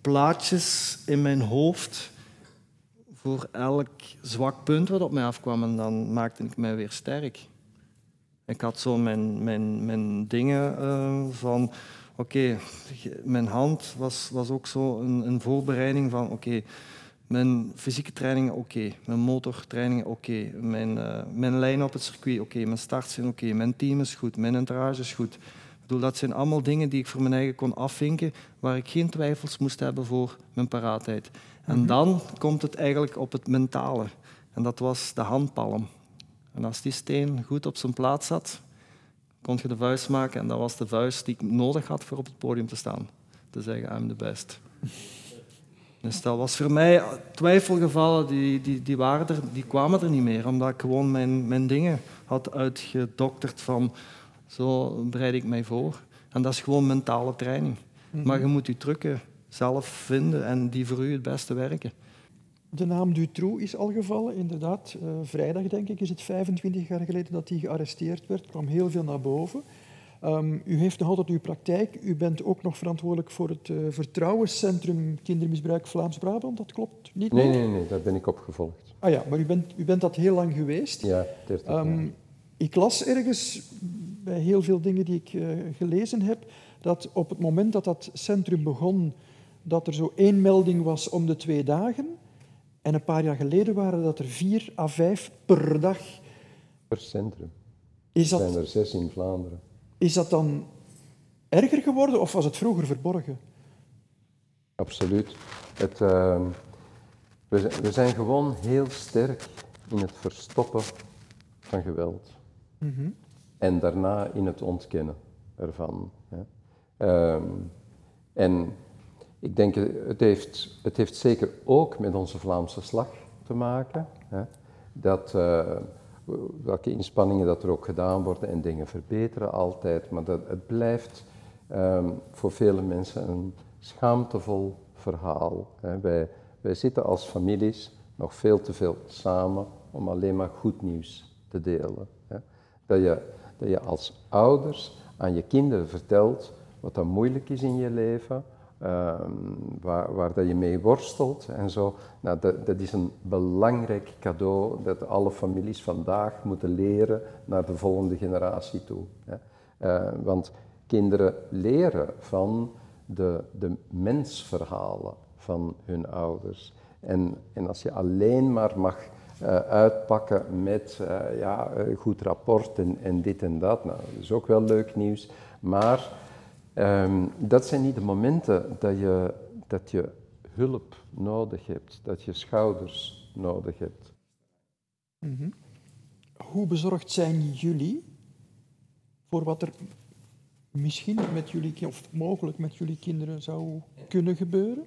plaatjes in mijn hoofd voor elk zwak punt wat op mij afkwam. En dan maakte ik mij weer sterk. Ik had zo mijn, mijn, mijn dingen uh, van... Oké, okay, mijn hand was, was ook zo een, een voorbereiding van... Oké, okay, mijn fysieke trainingen oké, okay, mijn motortrainingen oké, mijn, uh, mijn lijn op het circuit oké, mijn starts zijn oké, mijn team is goed, mijn entourage is goed. Ik bedoel, dat zijn allemaal dingen die ik voor mijn eigen kon afvinken, waar ik geen twijfels moest hebben voor mijn paraatheid. En Mhm. dan komt het eigenlijk op het mentale. En dat was de handpalm. En als die steen goed op zijn plaats zat, kon je de vuist maken. En dat was de vuist die ik nodig had voor op het podium te staan. Te zeggen, I'm the best. Dus dat was voor mij twijfelgevallen, die, die, die, waren er, die kwamen er niet meer. Omdat ik gewoon mijn, mijn dingen had uitgedokterd van, zo bereid ik mij voor. En dat is gewoon mentale training. Mhm. Maar je moet je trucken zelf vinden en die voor u het beste werken. De naam Dutroux is al gevallen, inderdaad. Uh, vrijdag, denk ik, is het 25 jaar geleden dat hij gearresteerd werd. Er kwam heel veel naar boven. Um, u heeft nog altijd uw praktijk. U bent ook nog verantwoordelijk voor het uh, Vertrouwenscentrum Kindermisbruik Vlaams-Brabant. Dat klopt niet Nee, nee, nee, daar ben ik opgevolgd. Ah ja, maar u bent, u bent dat heel lang geweest. Ja, 30 jaar. Um, ik las ergens, bij heel veel dingen die ik uh, gelezen heb, dat op het moment dat dat centrum begon, dat er zo één melding was om de twee dagen. En een paar jaar geleden waren dat er vier à vijf per dag. Per centrum. Is Er zijn dat, er zes in Vlaanderen. is dat dan erger geworden of was het vroeger verborgen? Absoluut. Het, uh, we, zijn, we, zijn, gewoon heel sterk in het verstoppen van geweld. Mm -hmm. En daarna in het ontkennen ervan. Hè. Um, en ik denk, het heeft, het heeft zeker ook met onze Vlaamse slag te maken. Hè. Dat, uh, welke inspanningen dat er ook gedaan worden en dingen verbeteren altijd, maar dat, het blijft um, voor vele mensen een schaamtevol verhaal. Hè. Wij, wij zitten als families nog veel te veel samen om alleen maar goed nieuws te delen. Dat, je, dat je als ouders aan je kinderen vertelt wat er moeilijk is in je leven, waar, waar dat je mee worstelt en zo. Nou, dat, is een belangrijk cadeau dat alle families vandaag moeten leren naar de volgende generatie toe. Hè. Uh, want kinderen leren van de, de mensverhalen van hun ouders. En, en als je alleen maar mag uh, uitpakken met uh, ja, goed rapport en, en dit en dat, nou, dat is ook wel leuk nieuws. Maar um, dat zijn niet de momenten dat je, dat je hulp nodig hebt, dat je schouders nodig hebt. Mm -hmm. Hoe bezorgd zijn jullie voor wat er misschien met jullie, of mogelijk met jullie kinderen zou kunnen gebeuren?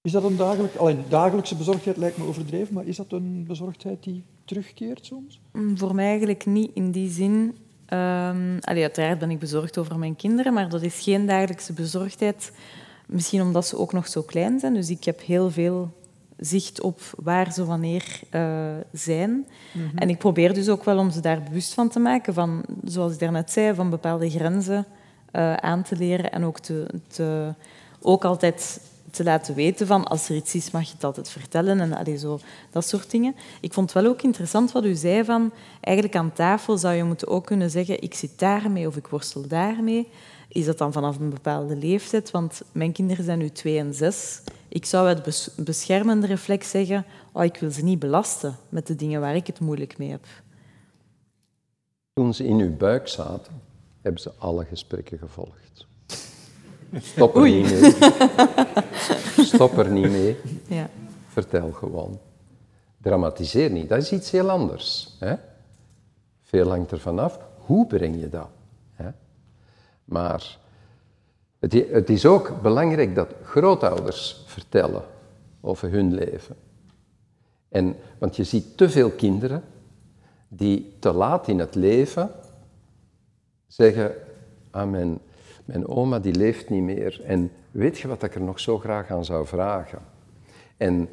Is dat een dagelijk, alleen dagelijkse bezorgdheid lijkt me overdreven, maar is dat een bezorgdheid die terugkeert soms? Voor mij eigenlijk niet in die zin. Um, allee, uiteraard ben ik bezorgd over mijn kinderen, maar dat is geen dagelijkse bezorgdheid. Misschien omdat ze ook nog zo klein zijn. Dus ik heb heel veel zicht op waar ze wanneer uh, zijn. Mhm. En ik probeer dus ook wel om ze daar bewust van te maken, van, zoals ik daarnet zei, van bepaalde grenzen uh, aan te leren en ook, te, te, ook altijd te laten weten van als er iets is, mag je het altijd vertellen en allee, zo, dat soort dingen. Ik vond het wel ook interessant wat u zei van eigenlijk aan tafel zou je moeten ook kunnen zeggen ik zit daarmee of ik worstel daarmee. Is dat dan vanaf een bepaalde leeftijd? Want mijn kinderen zijn nu twee en zes. Ik zou bes beschermende reflex zeggen oh, ik wil ze niet belasten met de dingen waar ik het moeilijk mee heb. Toen ze in uw buik zaten, hebben ze alle gesprekken gevolgd. Stop er Oei. niet mee. Stop er niet mee. Ja. Vertel gewoon. Dramatiseer niet. Dat is iets heel anders. Hè? Veel hangt ervan af. Hoe breng je dat? Hè? Maar het, is ook belangrijk dat grootouders vertellen over hun leven. En, want je ziet te veel kinderen die te laat in het leven zeggen, ah, mijn, mijn oma die leeft niet meer. En weet je wat ik er nog zo graag aan zou vragen? En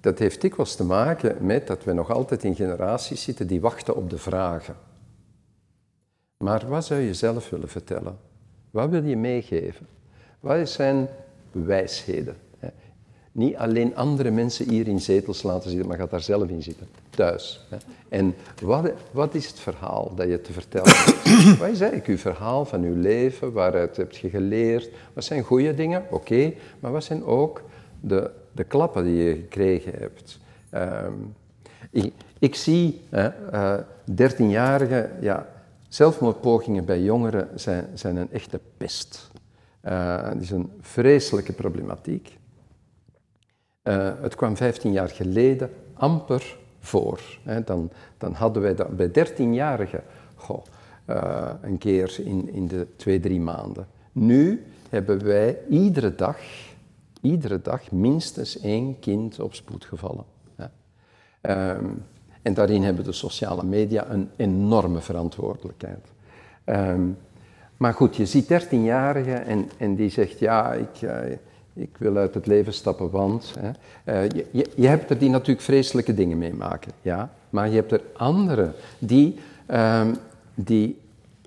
dat heeft dikwijls te maken met dat we nog altijd in generaties zitten die wachten op de vragen. Maar wat zou je zelf willen vertellen? Wat wil je meegeven? Wat zijn wijsheden? Niet alleen andere mensen hier in zetels laten zitten, maar gaat daar zelf in zitten, thuis. En wat, wat is het verhaal dat je te vertellen hebt? Wat is eigenlijk uw verhaal van uw leven? Waaruit heb je geleerd? Wat zijn goede dingen? Oké. Maar wat zijn ook de, de klappen die je gekregen hebt? Ehm, ik, ik, zie dertienjarigen, uh, ja, zelfmoordpogingen bij jongeren zijn, zijn een echte pest. Uh, het is een vreselijke problematiek. Uh, het kwam 15 jaar geleden amper voor. Hè. Dan, dan hadden wij dat bij 13-jarigen uh, een keer in, in de twee, drie maanden. Nu hebben wij iedere dag, iedere dag minstens één kind op spoed gevallen. Um, en daarin hebben de sociale media een enorme verantwoordelijkheid. Um, maar goed, je ziet 13-jarigen en, en die zegt, ja, ik, uh, ik wil uit het leven stappen, want... Hè, uh, je, je, hebt er die natuurlijk vreselijke dingen meemaken, ja. Maar je hebt er anderen die, um, die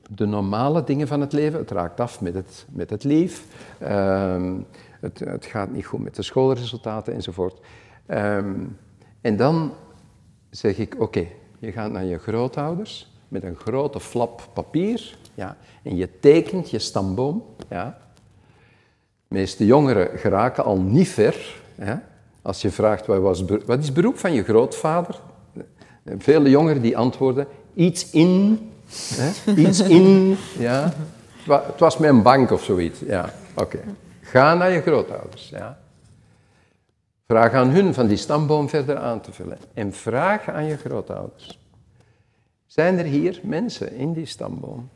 de normale dingen van het leven, het raakt af met het, met het lief, um, het, het, gaat niet goed met de schoolresultaten enzovoort. Um, en dan zeg ik, oké, je gaat naar je grootouders met een grote flap papier ja, en je tekent je stamboom. Ja. De meeste jongeren geraken al niet ver. Ja. Als je vraagt, wat, was, wat is het beroep van je grootvader? Vele jongeren die antwoorden, iets in, hè, iets in, ja. Het was mijn bank of zoiets, ja. Oké. Ga naar je grootouders, ja. Vraag aan hun van die stamboom verder aan te vullen. En vraag aan je grootouders. Zijn er hier mensen in die stamboom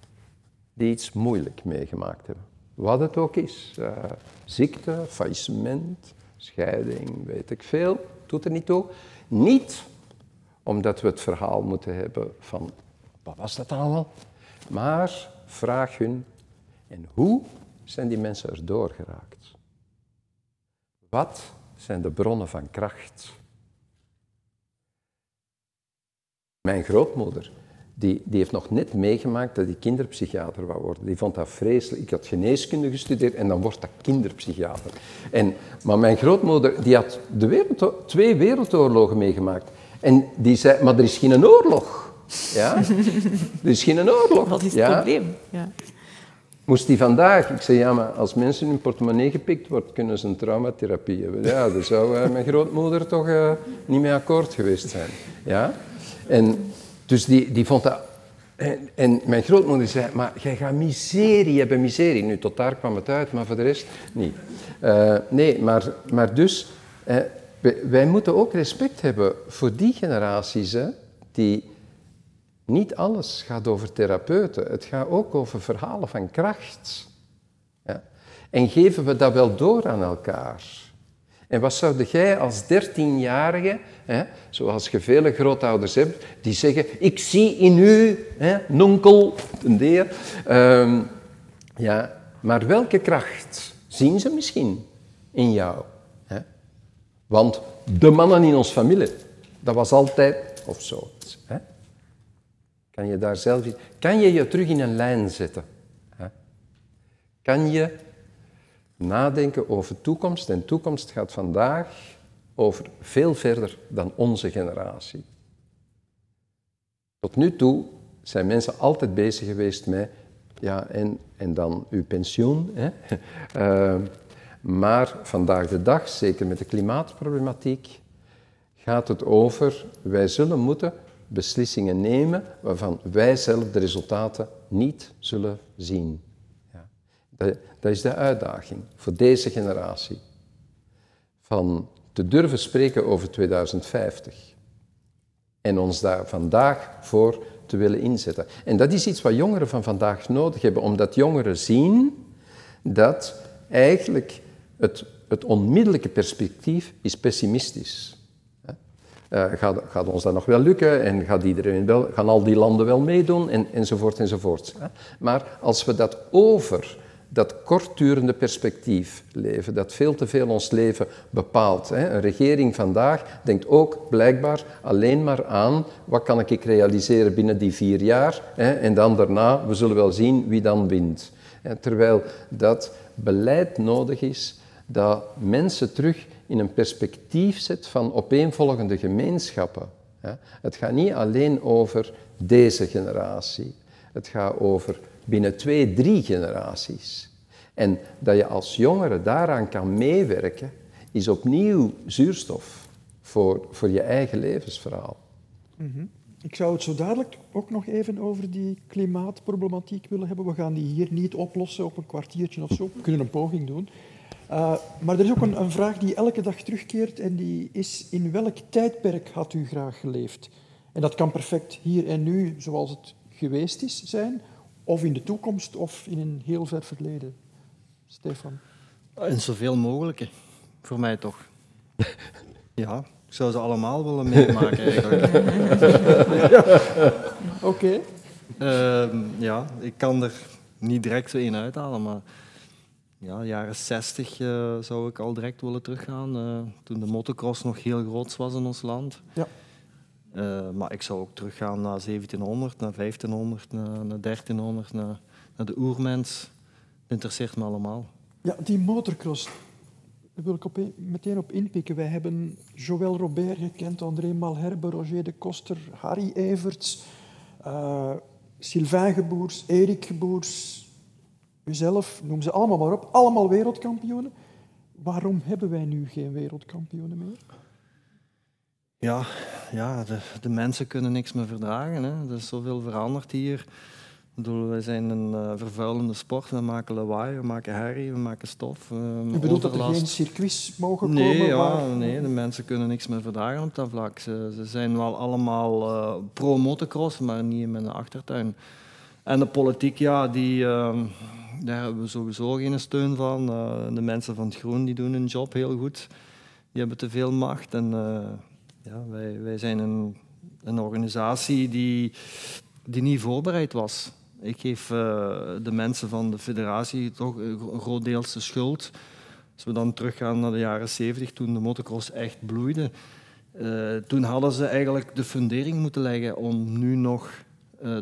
die iets moeilijk meegemaakt hebben? Wat het ook is. Uh, ziekte, faillissement, scheiding, weet ik veel. Doet er niet toe. Niet omdat we het verhaal moeten hebben van wat was dat allemaal? Maar vraag hun, en hoe zijn die mensen erdoor geraakt? Wat zijn de bronnen van kracht. Mijn grootmoeder, die, die heeft nog net meegemaakt dat die kinderpsychiater wou worden. Die vond dat vreselijk. Ik had geneeskunde gestudeerd en dan wordt dat kinderpsychiater. En, maar mijn grootmoeder, die had de wereld, twee wereldoorlogen meegemaakt. En die zei, maar er is geen oorlog. Ja? Er is geen oorlog. Wat is het probleem? Ja. Moest die vandaag, ik zei ja, maar als mensen hun portemonnee gepikt wordt, kunnen ze een traumatherapie hebben. Ja, daar zou uh, mijn grootmoeder toch uh, niet mee akkoord geweest zijn. Ja? En dus die, die vond dat... En, mijn grootmoeder zei, maar jij gaat miserie hebben, miserie. Nu, tot daar kwam het uit, maar voor de rest niet. Uh, nee, maar, maar dus, wij, wij, moeten ook respect hebben voor die generaties hè, die niet alles gaat over therapeuten. Het gaat ook over verhalen van kracht. Ja. En geven we dat wel door aan elkaar? En wat zou jij als dertienjarige, zoals je vele grootouders hebt, die zeggen, ik zie in u, hè, nonkel, een deer. Um, ja, maar welke kracht zien ze misschien in jou? Hè? Want de mannen in ons familie, dat was altijd, of zo. Hè? Kan je daar zelf Kan je je terug in een lijn zetten? Kan je nadenken over toekomst? En toekomst gaat vandaag over veel verder dan onze generatie. Tot nu toe zijn mensen altijd bezig geweest met, ja, en, en dan uw pensioen. Hè? Uh, maar vandaag de dag, zeker met de klimaatproblematiek, gaat het over, wij zullen moeten beslissingen nemen waarvan wij zelf de resultaten niet zullen zien. Ja. Dat, dat is de uitdaging voor deze generatie. Van te durven spreken over 2050 en ons daar vandaag voor te willen inzetten. En dat is iets wat jongeren van vandaag nodig hebben, omdat jongeren zien dat eigenlijk het het onmiddellijke perspectief is pessimistisch. Uh, gaat, gaat, ons dat nog wel lukken en gaat iedereen wel, gaan al die landen wel meedoen en, enzovoort enzovoort. Maar als we dat over dat kortdurende perspectief leven, dat veel te veel ons leven bepaalt. Een regering vandaag denkt ook blijkbaar alleen maar aan wat kan ik realiseren binnen die vier jaar en dan daarna, we zullen wel zien wie dan wint. Terwijl dat beleid nodig is dat mensen terug in een perspectief zet van opeenvolgende gemeenschappen. Het gaat niet alleen over deze generatie. Het gaat over binnen twee, drie generaties. En dat je als jongere daaraan kan meewerken, is opnieuw zuurstof voor, voor je eigen levensverhaal. Mhm. Ik zou het zo dadelijk ook nog even over die klimaatproblematiek willen hebben. We gaan die hier niet oplossen op een kwartiertje of zo. We kunnen een poging doen. Uh, maar er is ook een, een, vraag die elke dag terugkeert en die is in welk tijdperk had u graag geleefd? En dat kan perfect hier en nu, zoals het geweest is, zijn, of in de toekomst of in een heel ver verleden. Stefan? In zoveel mogelijk, voor mij toch. ja, ik zou ze allemaal willen meemaken eigenlijk. Oké. Okay. Uh, ja, ik kan er niet direct zo één uithalen, maar ja, jaren 60 uh, zou ik al direct willen teruggaan. Uh, toen de motocross nog heel groot was in ons land. Ja. Uh, maar ik zou ook teruggaan naar 1700, naar 1500, naar, naar 1300, naar, naar de oermens. Dat interesseert me allemaal. Ja, die motocross, daar wil ik meteen op inpikken. Wij hebben Joël Robert gekend, André Malherbe, Roger de Koster, Harry Everts, uh, Sylvain Geboers, Erik Geboers, uzelf, noem ze allemaal maar op. Allemaal wereldkampioenen. Waarom hebben wij nu geen wereldkampioenen meer? Ja, ja de, de mensen kunnen niks meer verdragen. Hè. Er is zoveel veranderd hier. Ik bedoel, wij zijn een uh, vervuilende sport. We maken lawaai, we maken herrie, we maken stof. Uh, U bedoelt dat er geen circuits mogen nee, komen? Ja, Nee, de mensen kunnen niks meer verdragen op dat vlak. Ze, ze zijn wel allemaal uh, pro-motocross, maar niet in mijn achtertuin. En de politiek, ja, die, uh, daar hebben we sowieso geen steun van. de mensen van het Groen die doen hun job heel goed. Die hebben te veel macht. En ja, wij, wij zijn een, een organisatie die, die niet voorbereid was. Ik geef uh, de mensen van de federatie toch een groot deels de schuld. Als we dan teruggaan naar de jaren 70, toen de motocross echt bloeide, uh, toen hadden ze eigenlijk de fundering moeten leggen om nu nog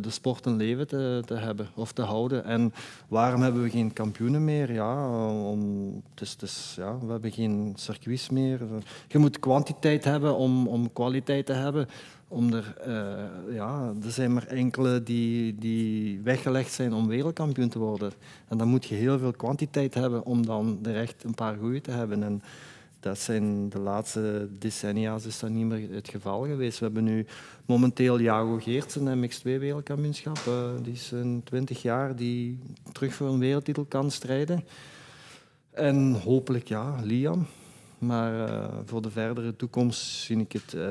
de sport een leven te, hebben of te houden. En waarom hebben we geen kampioenen meer? Ja, om, ja, we hebben geen circuits meer. Je moet kwantiteit hebben om, om kwaliteit te hebben om er, uh, ja, er zijn maar enkele die, die weggelegd zijn om wereldkampioen te worden. En dan moet je heel veel kwantiteit hebben om dan een paar goede te hebben. En dat zijn de laatste decennia is dat niet meer het geval geweest. We hebben nu momenteel Jago Geertsen, MX2 wereldkampioenschap. Uh, die is een 20 jaar die terug voor een wereldtitel kan strijden. En hopelijk ja, Liam. Maar uh, voor de verdere toekomst zie ik het uh,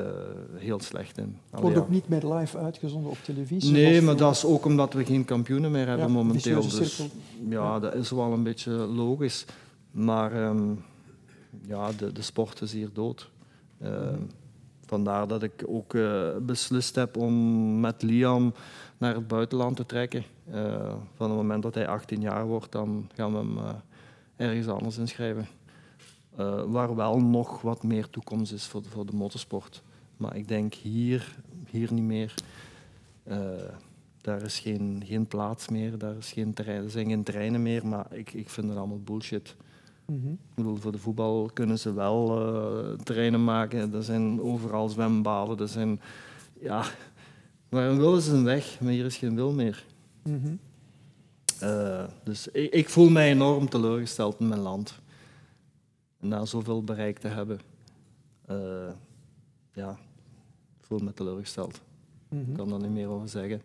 heel slecht in. Wordt ook niet meer live uitgezonden op televisie? Nee, maar dat is ook omdat we geen kampioenen meer hebben ja, momenteel. Dus, ja, dat is wel een beetje logisch. Maar um, ja, de, de sport is hier dood. Uh, vandaar dat ik ook beslist heb om met Liam naar het buitenland te trekken. van het moment dat hij 18 jaar wordt, dan gaan we hem ergens anders inschrijven. Waar wel nog wat meer toekomst is voor de, voor de motorsport. Maar ik denk hier, hier niet meer. Daar is geen, geen plaats meer, daar is geen terrein, er zijn geen treinen meer, maar ik, ik vind het allemaal bullshit. Mm -hmm. Ik bedoel, voor de voetbal kunnen ze wel uh, terreinen maken. Er zijn overal zwembaden. Er zijn, ja, maar een wil is een weg, maar hier is geen wil meer. Mm -hmm. uh, dus ik, ik, voel mij enorm teleurgesteld in mijn land na zoveel bereik te hebben, uh, ja, voel me teleurgesteld. Mm -hmm. Ik kan daar niet meer over zeggen.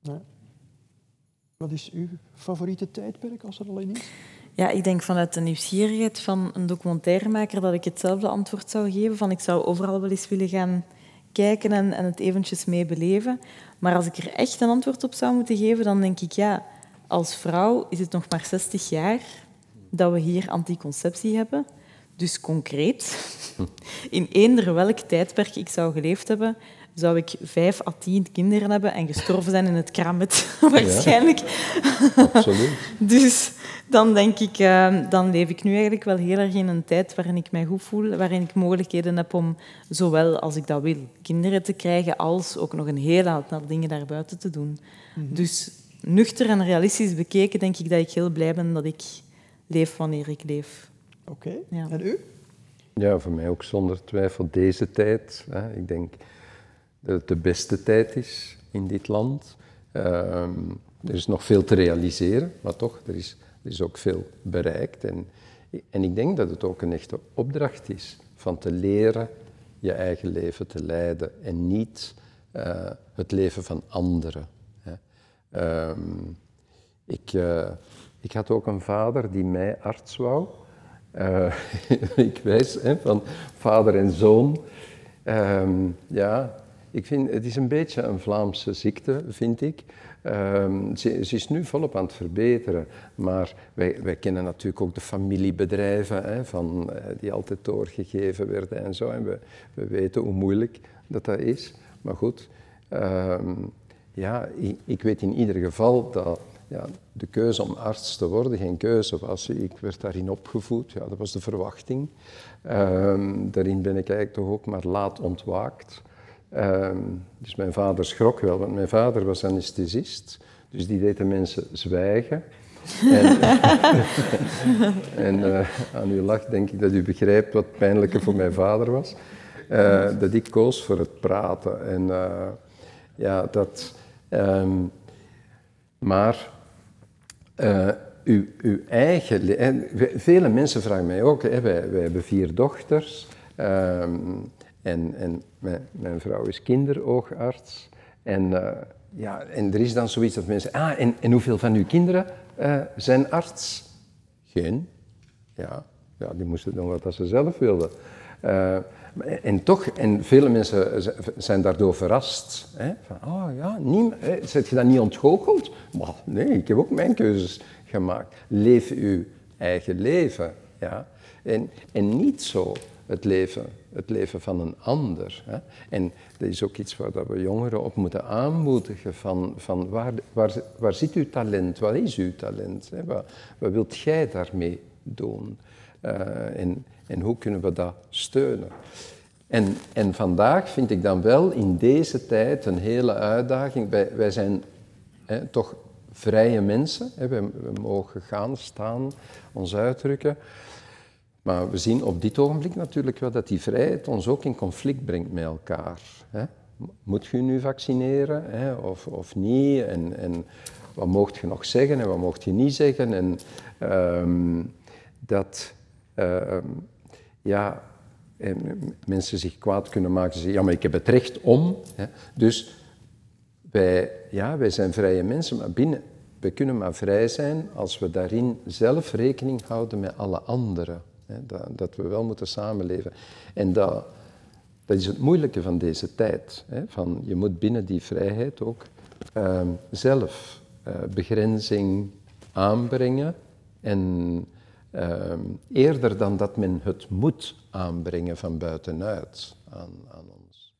Ja. Wat is uw favoriete tijdperk als er alleen is? Ja, ik denk vanuit de nieuwsgierigheid van een documentairemaker dat ik hetzelfde antwoord zou geven. Van ik zou overal wel eens willen gaan kijken en, en het eventjes mee beleven. Maar als ik er echt een antwoord op zou moeten geven, dan denk ik ja, als vrouw is het nog maar 60 jaar dat we hier anticonceptie hebben. Dus concreet, in eender welk tijdperk ik zou geleefd hebben, zou ik vijf à tien kinderen hebben en gestorven zijn in het kramet, waarschijnlijk. Absoluut. dus dan denk ik, uh, dan leef ik nu eigenlijk wel heel erg in een tijd waarin ik mij goed voel, waarin ik mogelijkheden heb om, zowel als ik dat wil, kinderen te krijgen, als ook nog een heel aantal dingen daarbuiten te doen. Mm -hmm. Dus nuchter en realistisch bekeken, denk ik dat ik heel blij ben dat ik leef wanneer ik leef. Oké, okay. ja. en u? Ja, voor mij ook zonder twijfel deze tijd. Hè. Ik denk dat het de beste tijd is in dit land. Um, er is nog veel te realiseren, maar toch, er is, er is ook veel bereikt. En, en ik denk dat het ook een echte opdracht is van te leren je eigen leven te leiden en niet uh, het leven van anderen. Hè. Um, ik, uh, ik had ook een vader die mij arts wou. Uh, ik wijs van vader en zoon. Um, ja, ik vind, het is een beetje een Vlaamse ziekte, vind ik. Um, ze, is nu volop aan het verbeteren, maar wij, wij kennen natuurlijk ook de familiebedrijven hè, van, uh, die altijd doorgegeven werden en zo. En we, we weten hoe moeilijk dat, dat is. Maar goed, um, ja, ik, ik, weet in ieder geval dat ja, de keuze om arts te worden geen keuze was. Ik werd daarin opgevoed, ja, dat was de verwachting. Um, daarin ben ik eigenlijk toch ook maar laat ontwaakt. Um, dus mijn vader schrok wel, want mijn vader was anesthesist. Dus die deed de mensen zwijgen. en, en uh, aan uw lach denk ik dat u begrijpt wat pijnlijker voor mijn vader was. Uh, dat ik koos voor het praten. En uh, ja, dat... Um, maar uw, uw, eigen... En vele mensen vragen mij ook, hè, wij, hebben vier dochters... Um, en, en mijn, vrouw is kinderoogarts. En, uh, ja, en er is dan zoiets dat mensen ah, en, en hoeveel van uw kinderen uh, zijn arts? Geen. Ja, ja, die moesten doen wat ze zelf wilden. Uh, en toch, en vele mensen zijn daardoor verrast. Hè? Van, oh ja, niet, zet je dat niet ontgoocheld? Maar nee, ik heb ook mijn keuzes gemaakt. Leef uw eigen leven. Ja? En, en niet zo het leven, het leven van een ander. Hè? En dat is ook iets waar dat we jongeren op moeten aanmoedigen van, van waar, waar, zit uw talent, wat is uw talent? Wat, wat wilt jij daarmee doen? Uh, en, en hoe kunnen we dat steunen? En, en vandaag vind ik dan wel in deze tijd een hele uitdaging. Wij, wij zijn hè, toch vrije mensen, hè? We mogen gaan, staan, ons uitdrukken. Maar we zien op dit ogenblik natuurlijk wel dat die vrijheid ons ook in conflict brengt met elkaar. Hè? Moet je nu vaccineren hè? Of, of niet? En, en wat mocht je nog zeggen en wat mocht je niet zeggen? En um, dat um, ja, mensen zich kwaad kunnen maken. Ze zeggen, ja, maar ik heb het recht om. Hè? Dus wij, ja, wij zijn vrije mensen, maar binnen, we kunnen maar vrij zijn als we daarin zelf rekening houden met alle anderen. Dat, dat, we wel moeten samenleven. En dat, dat is het moeilijke van deze tijd. Hè? Van, je moet binnen die vrijheid ook uh, zelf uh, begrenzing aanbrengen. En uh, eerder dan dat men het moet aanbrengen van buitenuit aan, aan ons.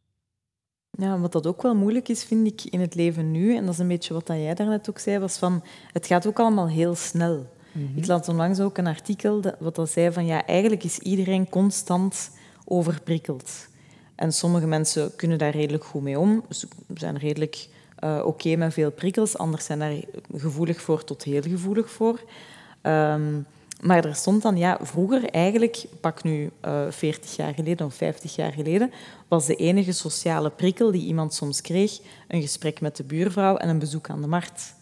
Ja, wat dat ook wel moeilijk is, vind ik, in het leven nu, en dat is een beetje wat jij daarnet ook zei, was van, het gaat ook allemaal heel snel. Mm-hmm. Ik las onlangs ook een artikel wat dat zei van ja, eigenlijk is iedereen constant overprikkeld. En sommige mensen kunnen daar redelijk goed mee om, ze zijn redelijk uh, oké met veel prikkels, anderen zijn daar gevoelig voor tot heel gevoelig voor. Um, maar er stond dan, ja, vroeger eigenlijk, pak nu uh, 40 jaar geleden of 50 jaar geleden, was de enige sociale prikkel die iemand soms kreeg een gesprek met de buurvrouw en een bezoek aan de markt.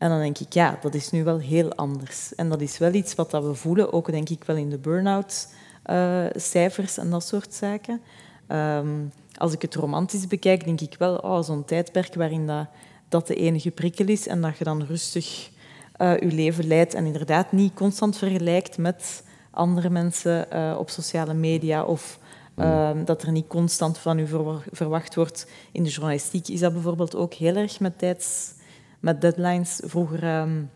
En dan denk ik, ja, dat is nu wel heel anders. En dat is wel iets wat dat we voelen, ook denk ik wel in de burn-out uh, cijfers en dat soort zaken. Um, als ik het romantisch bekijk, denk ik wel, oh, zo'n tijdperk waarin dat, dat de enige prikkel is en dat je dan rustig uh, je leven leidt en inderdaad niet constant vergelijkt met andere mensen uh, op sociale media of uh, dat er niet constant van u verwacht wordt. In de journalistiek is dat bijvoorbeeld ook heel erg met tijds met deadlines. Vroeger um,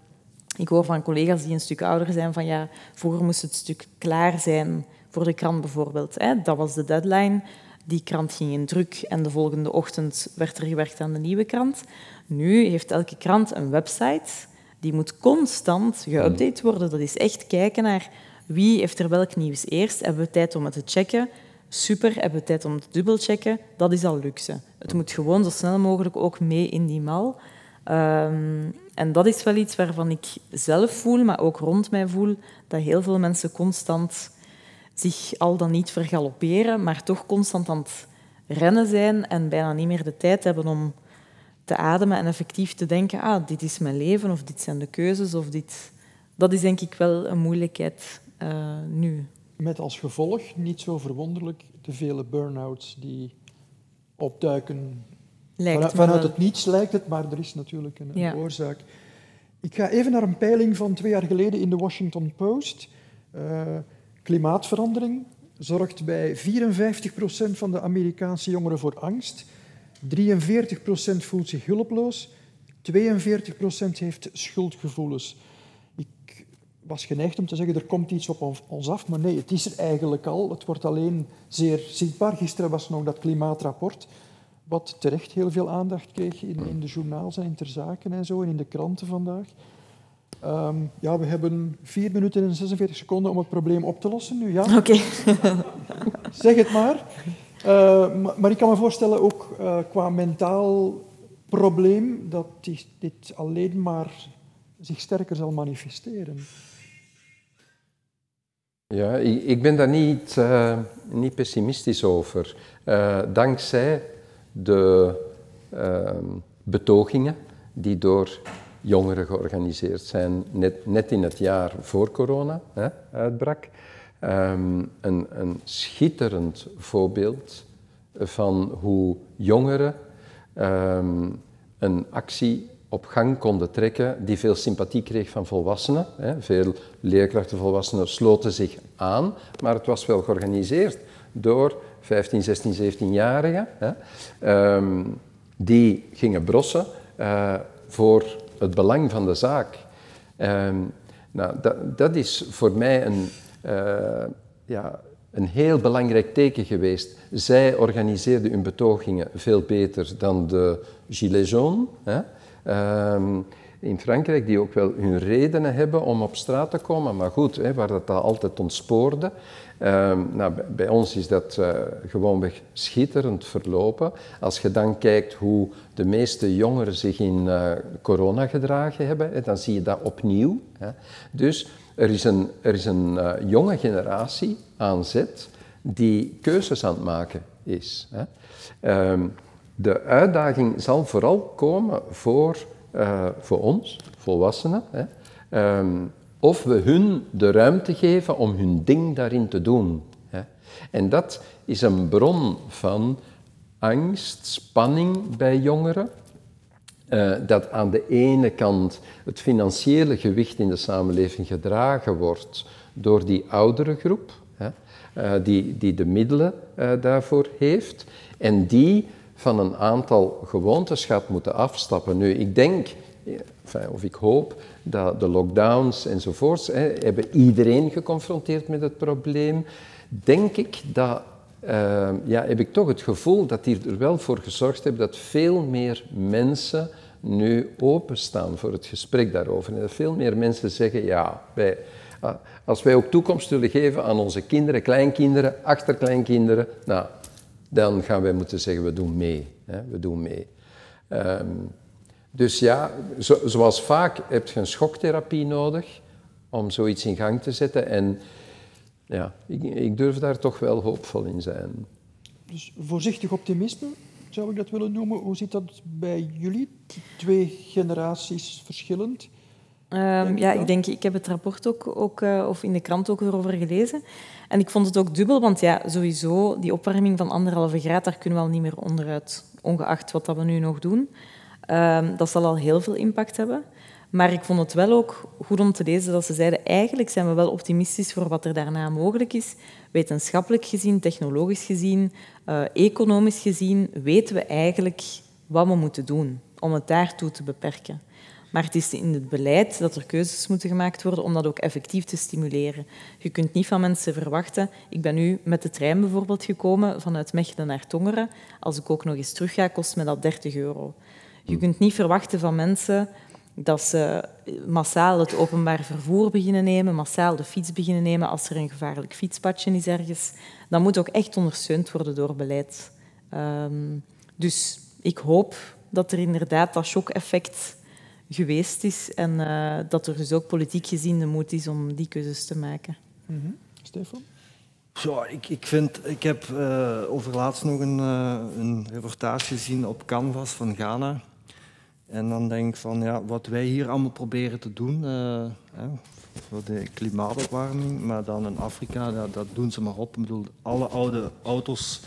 Ik hoor van collega's die een stuk ouder zijn van ja, vroeger moest het stuk klaar zijn voor de krant bijvoorbeeld. Hè. Dat was de deadline. Die krant ging in druk en de volgende ochtend werd er gewerkt aan de nieuwe krant. Nu heeft elke krant een website. Die moet constant geüpdate worden. Dat is echt kijken naar wie heeft er welk nieuws eerst. Hebben we tijd om het te checken? Super. Hebben we tijd om het te dubbelchecken? Dat is al luxe. Het moet gewoon zo snel mogelijk ook mee in die mal. Um, en dat is wel iets waarvan ik zelf voel, maar ook rond mij voel, dat heel veel mensen constant zich al dan niet vergalopperen, maar toch constant aan het rennen zijn en bijna niet meer de tijd hebben om te ademen en effectief te denken, ah, dit is mijn leven, of dit zijn de keuzes, of dit... Dat is denk ik wel een moeilijkheid uh, nu. Met als gevolg, niet zo verwonderlijk, de vele burn-outs die opduiken. Vanuit, het niets lijkt het, maar er is natuurlijk een, een oorzaak. Ik ga even naar een peiling van twee jaar geleden in de Washington Post. Uh, klimaatverandering zorgt bij 54% van de Amerikaanse jongeren voor angst. 43% voelt zich hulpeloos. 42% heeft schuldgevoelens. Ik was geneigd om te zeggen, er komt iets op ons af, maar nee, het is er eigenlijk al. Het wordt alleen zeer zichtbaar. Gisteren was nog dat klimaatrapport, wat terecht heel veel aandacht kreeg in, in de journaals en in ter zaken en zo, en in de kranten vandaag. Um, ja, we hebben 4 minuten en 46 seconden om het probleem op te lossen nu. Ja? Oké. zeg het maar. Uh, maar ik kan me voorstellen ook uh, qua mentaal probleem dat die, dit alleen maar zich sterker zal manifesteren. Ja, ik, ik ben daar niet, uh, niet pessimistisch over. dankzij de ehm, betogingen die door jongeren georganiseerd zijn, net, net in het jaar voor corona hè, uitbrak. Um, een, een schitterend voorbeeld van hoe jongeren um, een actie op gang konden trekken die veel sympathie kreeg van volwassenen. Hè. Veel leerkrachten, volwassenen sloten zich aan, maar het was wel georganiseerd door 15, 16, 17-jarigen. Um, die gingen brossen uh, voor het belang van de zaak. Ehm, nou, dat, dat, is voor mij een, uh, ja, een heel belangrijk teken geweest. Zij organiseerden hun betogingen veel beter dan de Gilets jaunes. Hè? Ehm, in Frankrijk, die ook wel hun redenen hebben om op straat te komen, maar goed, hè, waar dat altijd ontspoorde. Um, nou, bij ons is dat uh, gewoonweg schitterend verlopen. Als je dan kijkt hoe de meeste jongeren zich in uh, corona gedragen hebben, dan zie je dat opnieuw. Hè. Dus er is een, er is een uh, jonge generatie aan zet die keuzes aan het maken is. Hè. Um, de uitdaging zal vooral komen voor, voor ons, volwassenen. Hè. Um, of we hun de ruimte geven om hun ding daarin te doen. En dat is een bron van angst, spanning bij jongeren. Uh, dat aan de ene kant het financiële gewicht in de samenleving gedragen wordt door die oudere groep, hè, uh, die, die de middelen uh, daarvoor heeft, en die van een aantal gewoontes gaat moeten afstappen. Nu, ik denk of ik hoop, dat de lockdowns enzovoorts hè, hebben iedereen geconfronteerd met het probleem. Denk ik dat, uh, ja, heb ik toch het gevoel dat die er wel voor gezorgd hebben dat veel meer mensen nu openstaan voor het gesprek daarover. En dat veel meer mensen zeggen, ja, als wij ook toekomst willen geven aan onze kinderen, kleinkinderen, achterkleinkinderen, nou, dan gaan wij moeten zeggen, we doen mee. Hè, we doen mee. Um, dus ja, zo, zoals vaak heb je een schoktherapie nodig om zoiets in gang te zetten. En ja, ik, ik durf daar toch wel hoopvol in zijn. Dus voorzichtig optimisme, zou ik dat willen noemen. Hoe zit dat bij jullie? Twee generaties verschillend? Um, ja, ik denk, ik heb het rapport ook, ook uh, of in de krant ook erover gelezen. En ik vond het ook dubbel, want ja, sowieso, die opwarming van anderhalve graad, daar kunnen we al niet meer onderuit, ongeacht wat dat we nu nog doen. Um, dat zal al heel veel impact hebben. Maar ik vond het wel ook goed om te lezen dat ze zeiden, eigenlijk zijn we wel optimistisch voor wat er daarna mogelijk is. Wetenschappelijk gezien, technologisch gezien, uh, economisch gezien, weten we eigenlijk wat we moeten doen om het daartoe te beperken. Maar het is in het beleid dat er keuzes moeten gemaakt worden om dat ook effectief te stimuleren. Je kunt niet van mensen verwachten... Ik ben nu met de trein bijvoorbeeld gekomen vanuit Mechelen naar Tongeren. Als ik ook nog eens terug ga, kost me dat 30 euro. Je kunt niet verwachten van mensen dat ze massaal het openbaar vervoer beginnen nemen, massaal de fiets beginnen nemen als er een gevaarlijk fietspadje is ergens. Dat moet ook echt ondersteund worden door beleid. Um, dus ik hoop dat er inderdaad dat shock-effect geweest is en uh, dat er dus ook politiek gezien de moed is om die keuzes te maken. Mm -hmm. Stefan? Ja, ik, ik, vind, ik heb uh, overlaatst nog een, uh, een reportage gezien op Canvas van Ghana. En dan denk ik van, ja, wat wij hier allemaal proberen te doen, uh, hè, voor de klimaatopwarming, maar dan in Afrika, dat, dat, doen ze maar op. Ik bedoel, alle oude auto's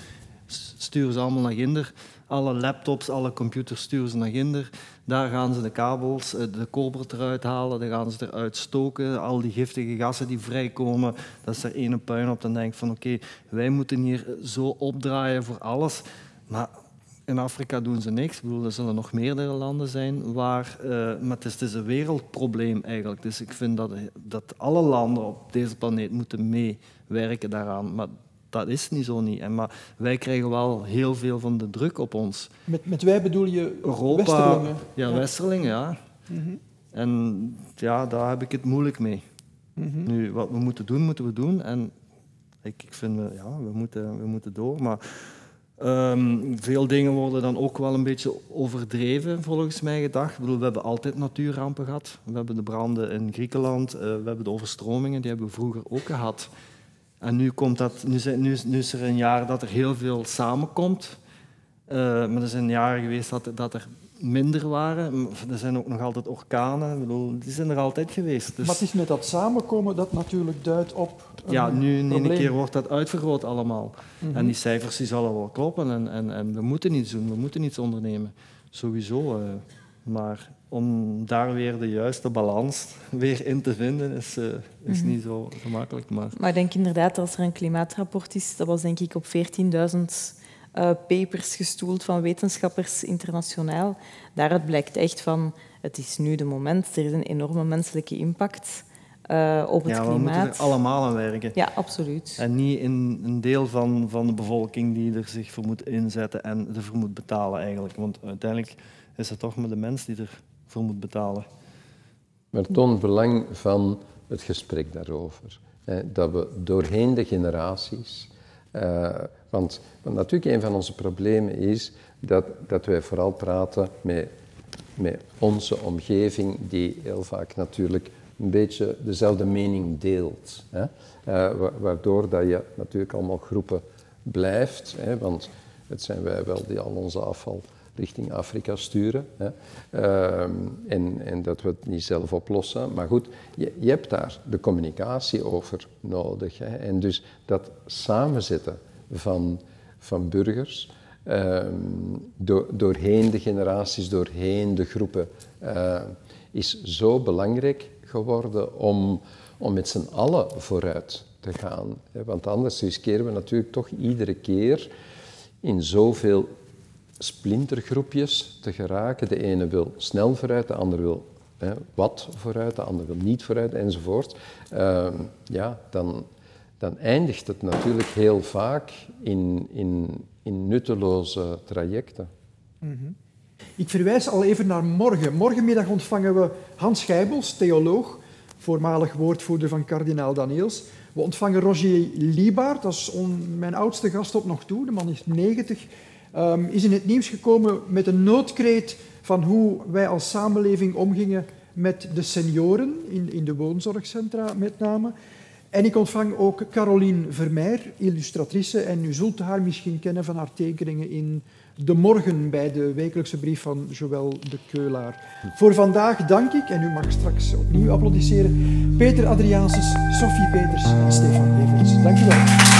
sturen ze allemaal naar ginder. Alle laptops, alle computers sturen ze naar ginder. Daar gaan ze de kabels, eh, de koper eruit halen, dan gaan ze eruit stoken. Al die giftige gassen die vrijkomen, dat is er ene puin op. Dan denk ik van oké, wij moeten hier zo opdraaien voor alles. Maar in Afrika doen ze niks. Ik bedoel, er zullen nog meerdere landen zijn waar... Uh, maar het is, het is, een wereldprobleem eigenlijk. Dus ik vind dat, dat alle landen op deze planeet moeten meewerken daaraan. Maar dat is niet zo niet. En maar wij krijgen wel heel veel van de druk op ons. Met, met wij bedoel je Europa, Westerlingen? Ja, ja. Westerlingen, ja. Mm -hmm. En ja, daar heb ik het moeilijk mee. Mm -hmm. Nu, wat we moeten doen, moeten we doen. En ik, ik vind, ja, we moeten, we moeten door. Maar um, veel dingen worden dan ook wel een beetje overdreven, volgens mij gedacht. Ik bedoel, we hebben altijd natuurrampen gehad. We hebben de branden in Griekenland, uh, we hebben de overstromingen, die hebben we vroeger ook gehad. En nu, komt dat, nu, nu, nu is er een jaar dat er heel veel samenkomt. Uh, maar er zijn jaren geweest dat, dat er minder waren. Er zijn ook nog altijd orkanen. Ik bedoel, die zijn er altijd geweest. Dus... Maar het is met dat samenkomen dat natuurlijk duidt op. Ja, nu in één keer wordt dat uitvergroot allemaal. Mm -hmm. En die cijfers die zullen wel kloppen. En, en, en we moeten iets doen, we moeten iets ondernemen. Sowieso. Uh, maar om daar weer de juiste balans weer in te vinden, is, uh, is -hmm. niet zo gemakkelijk. Maar... maar ik denk inderdaad, dat als er een klimaatrapport is, dat was denk ik op 14.000 uh, papers gestoeld van wetenschappers internationaal. Daaruit blijkt echt van, het is nu de moment, er is een enorme menselijke impact uh, op het ja, klimaat. we moeten er allemaal aan werken. Ja, absoluut. En niet in een deel van, van de bevolking die er zich voor moet inzetten en ervoor moet betalen eigenlijk. Want uiteindelijk is het toch maar de mens die ervoor moet betalen. Maar toon belang van het gesprek daarover. Hè, dat we doorheen de generaties uh, want, want, natuurlijk een van onze problemen is dat, dat wij vooral praten met, met onze omgeving, die heel vaak natuurlijk een beetje dezelfde mening deelt. Hè? Uh, waardoor dat je natuurlijk allemaal groepen blijft, hè? want het zijn wij wel die al onze afval richting Afrika sturen. Hè. Uh, en, en, dat we het niet zelf oplossen. Maar goed, je, je hebt daar de communicatie over nodig. Hè. En dus dat samenzetten van, van burgers, uh, door, doorheen de generaties, doorheen de groepen, uh, is zo belangrijk geworden om, om met z'n allen vooruit te gaan. Hè. Want anders riskeren we natuurlijk toch iedere keer in zoveel splintergroepjes te geraken. De ene wil snel vooruit, de ander wil hè, wat vooruit, de ander wil niet vooruit, enzovoort. Uh, ja, dan, dan eindigt het natuurlijk heel vaak in, in, in nutteloze trajecten. -hmm. Ik verwijs al even naar morgen. Morgenmiddag ontvangen we Hans Schijbels, theoloog, voormalig woordvoerder van kardinaal Daniels. We ontvangen Roger Liebaert, dat is mijn oudste gast tot nog toe. De man is 90 um, is in het nieuws gekomen met een noodkreet van hoe wij als samenleving omgingen met de senioren, in, in de woonzorgcentra met name. En ik ontvang ook Caroline Vermeer, illustratrice, en u zult haar misschien kennen van haar tekeningen in De Morgen bij de wekelijkse brief van Joël de Keulaar. Voor vandaag dank ik, en u mag straks opnieuw applaudisseren, Peter Adriaanses, Sophie Peters en Stefan Everts. Dank u wel.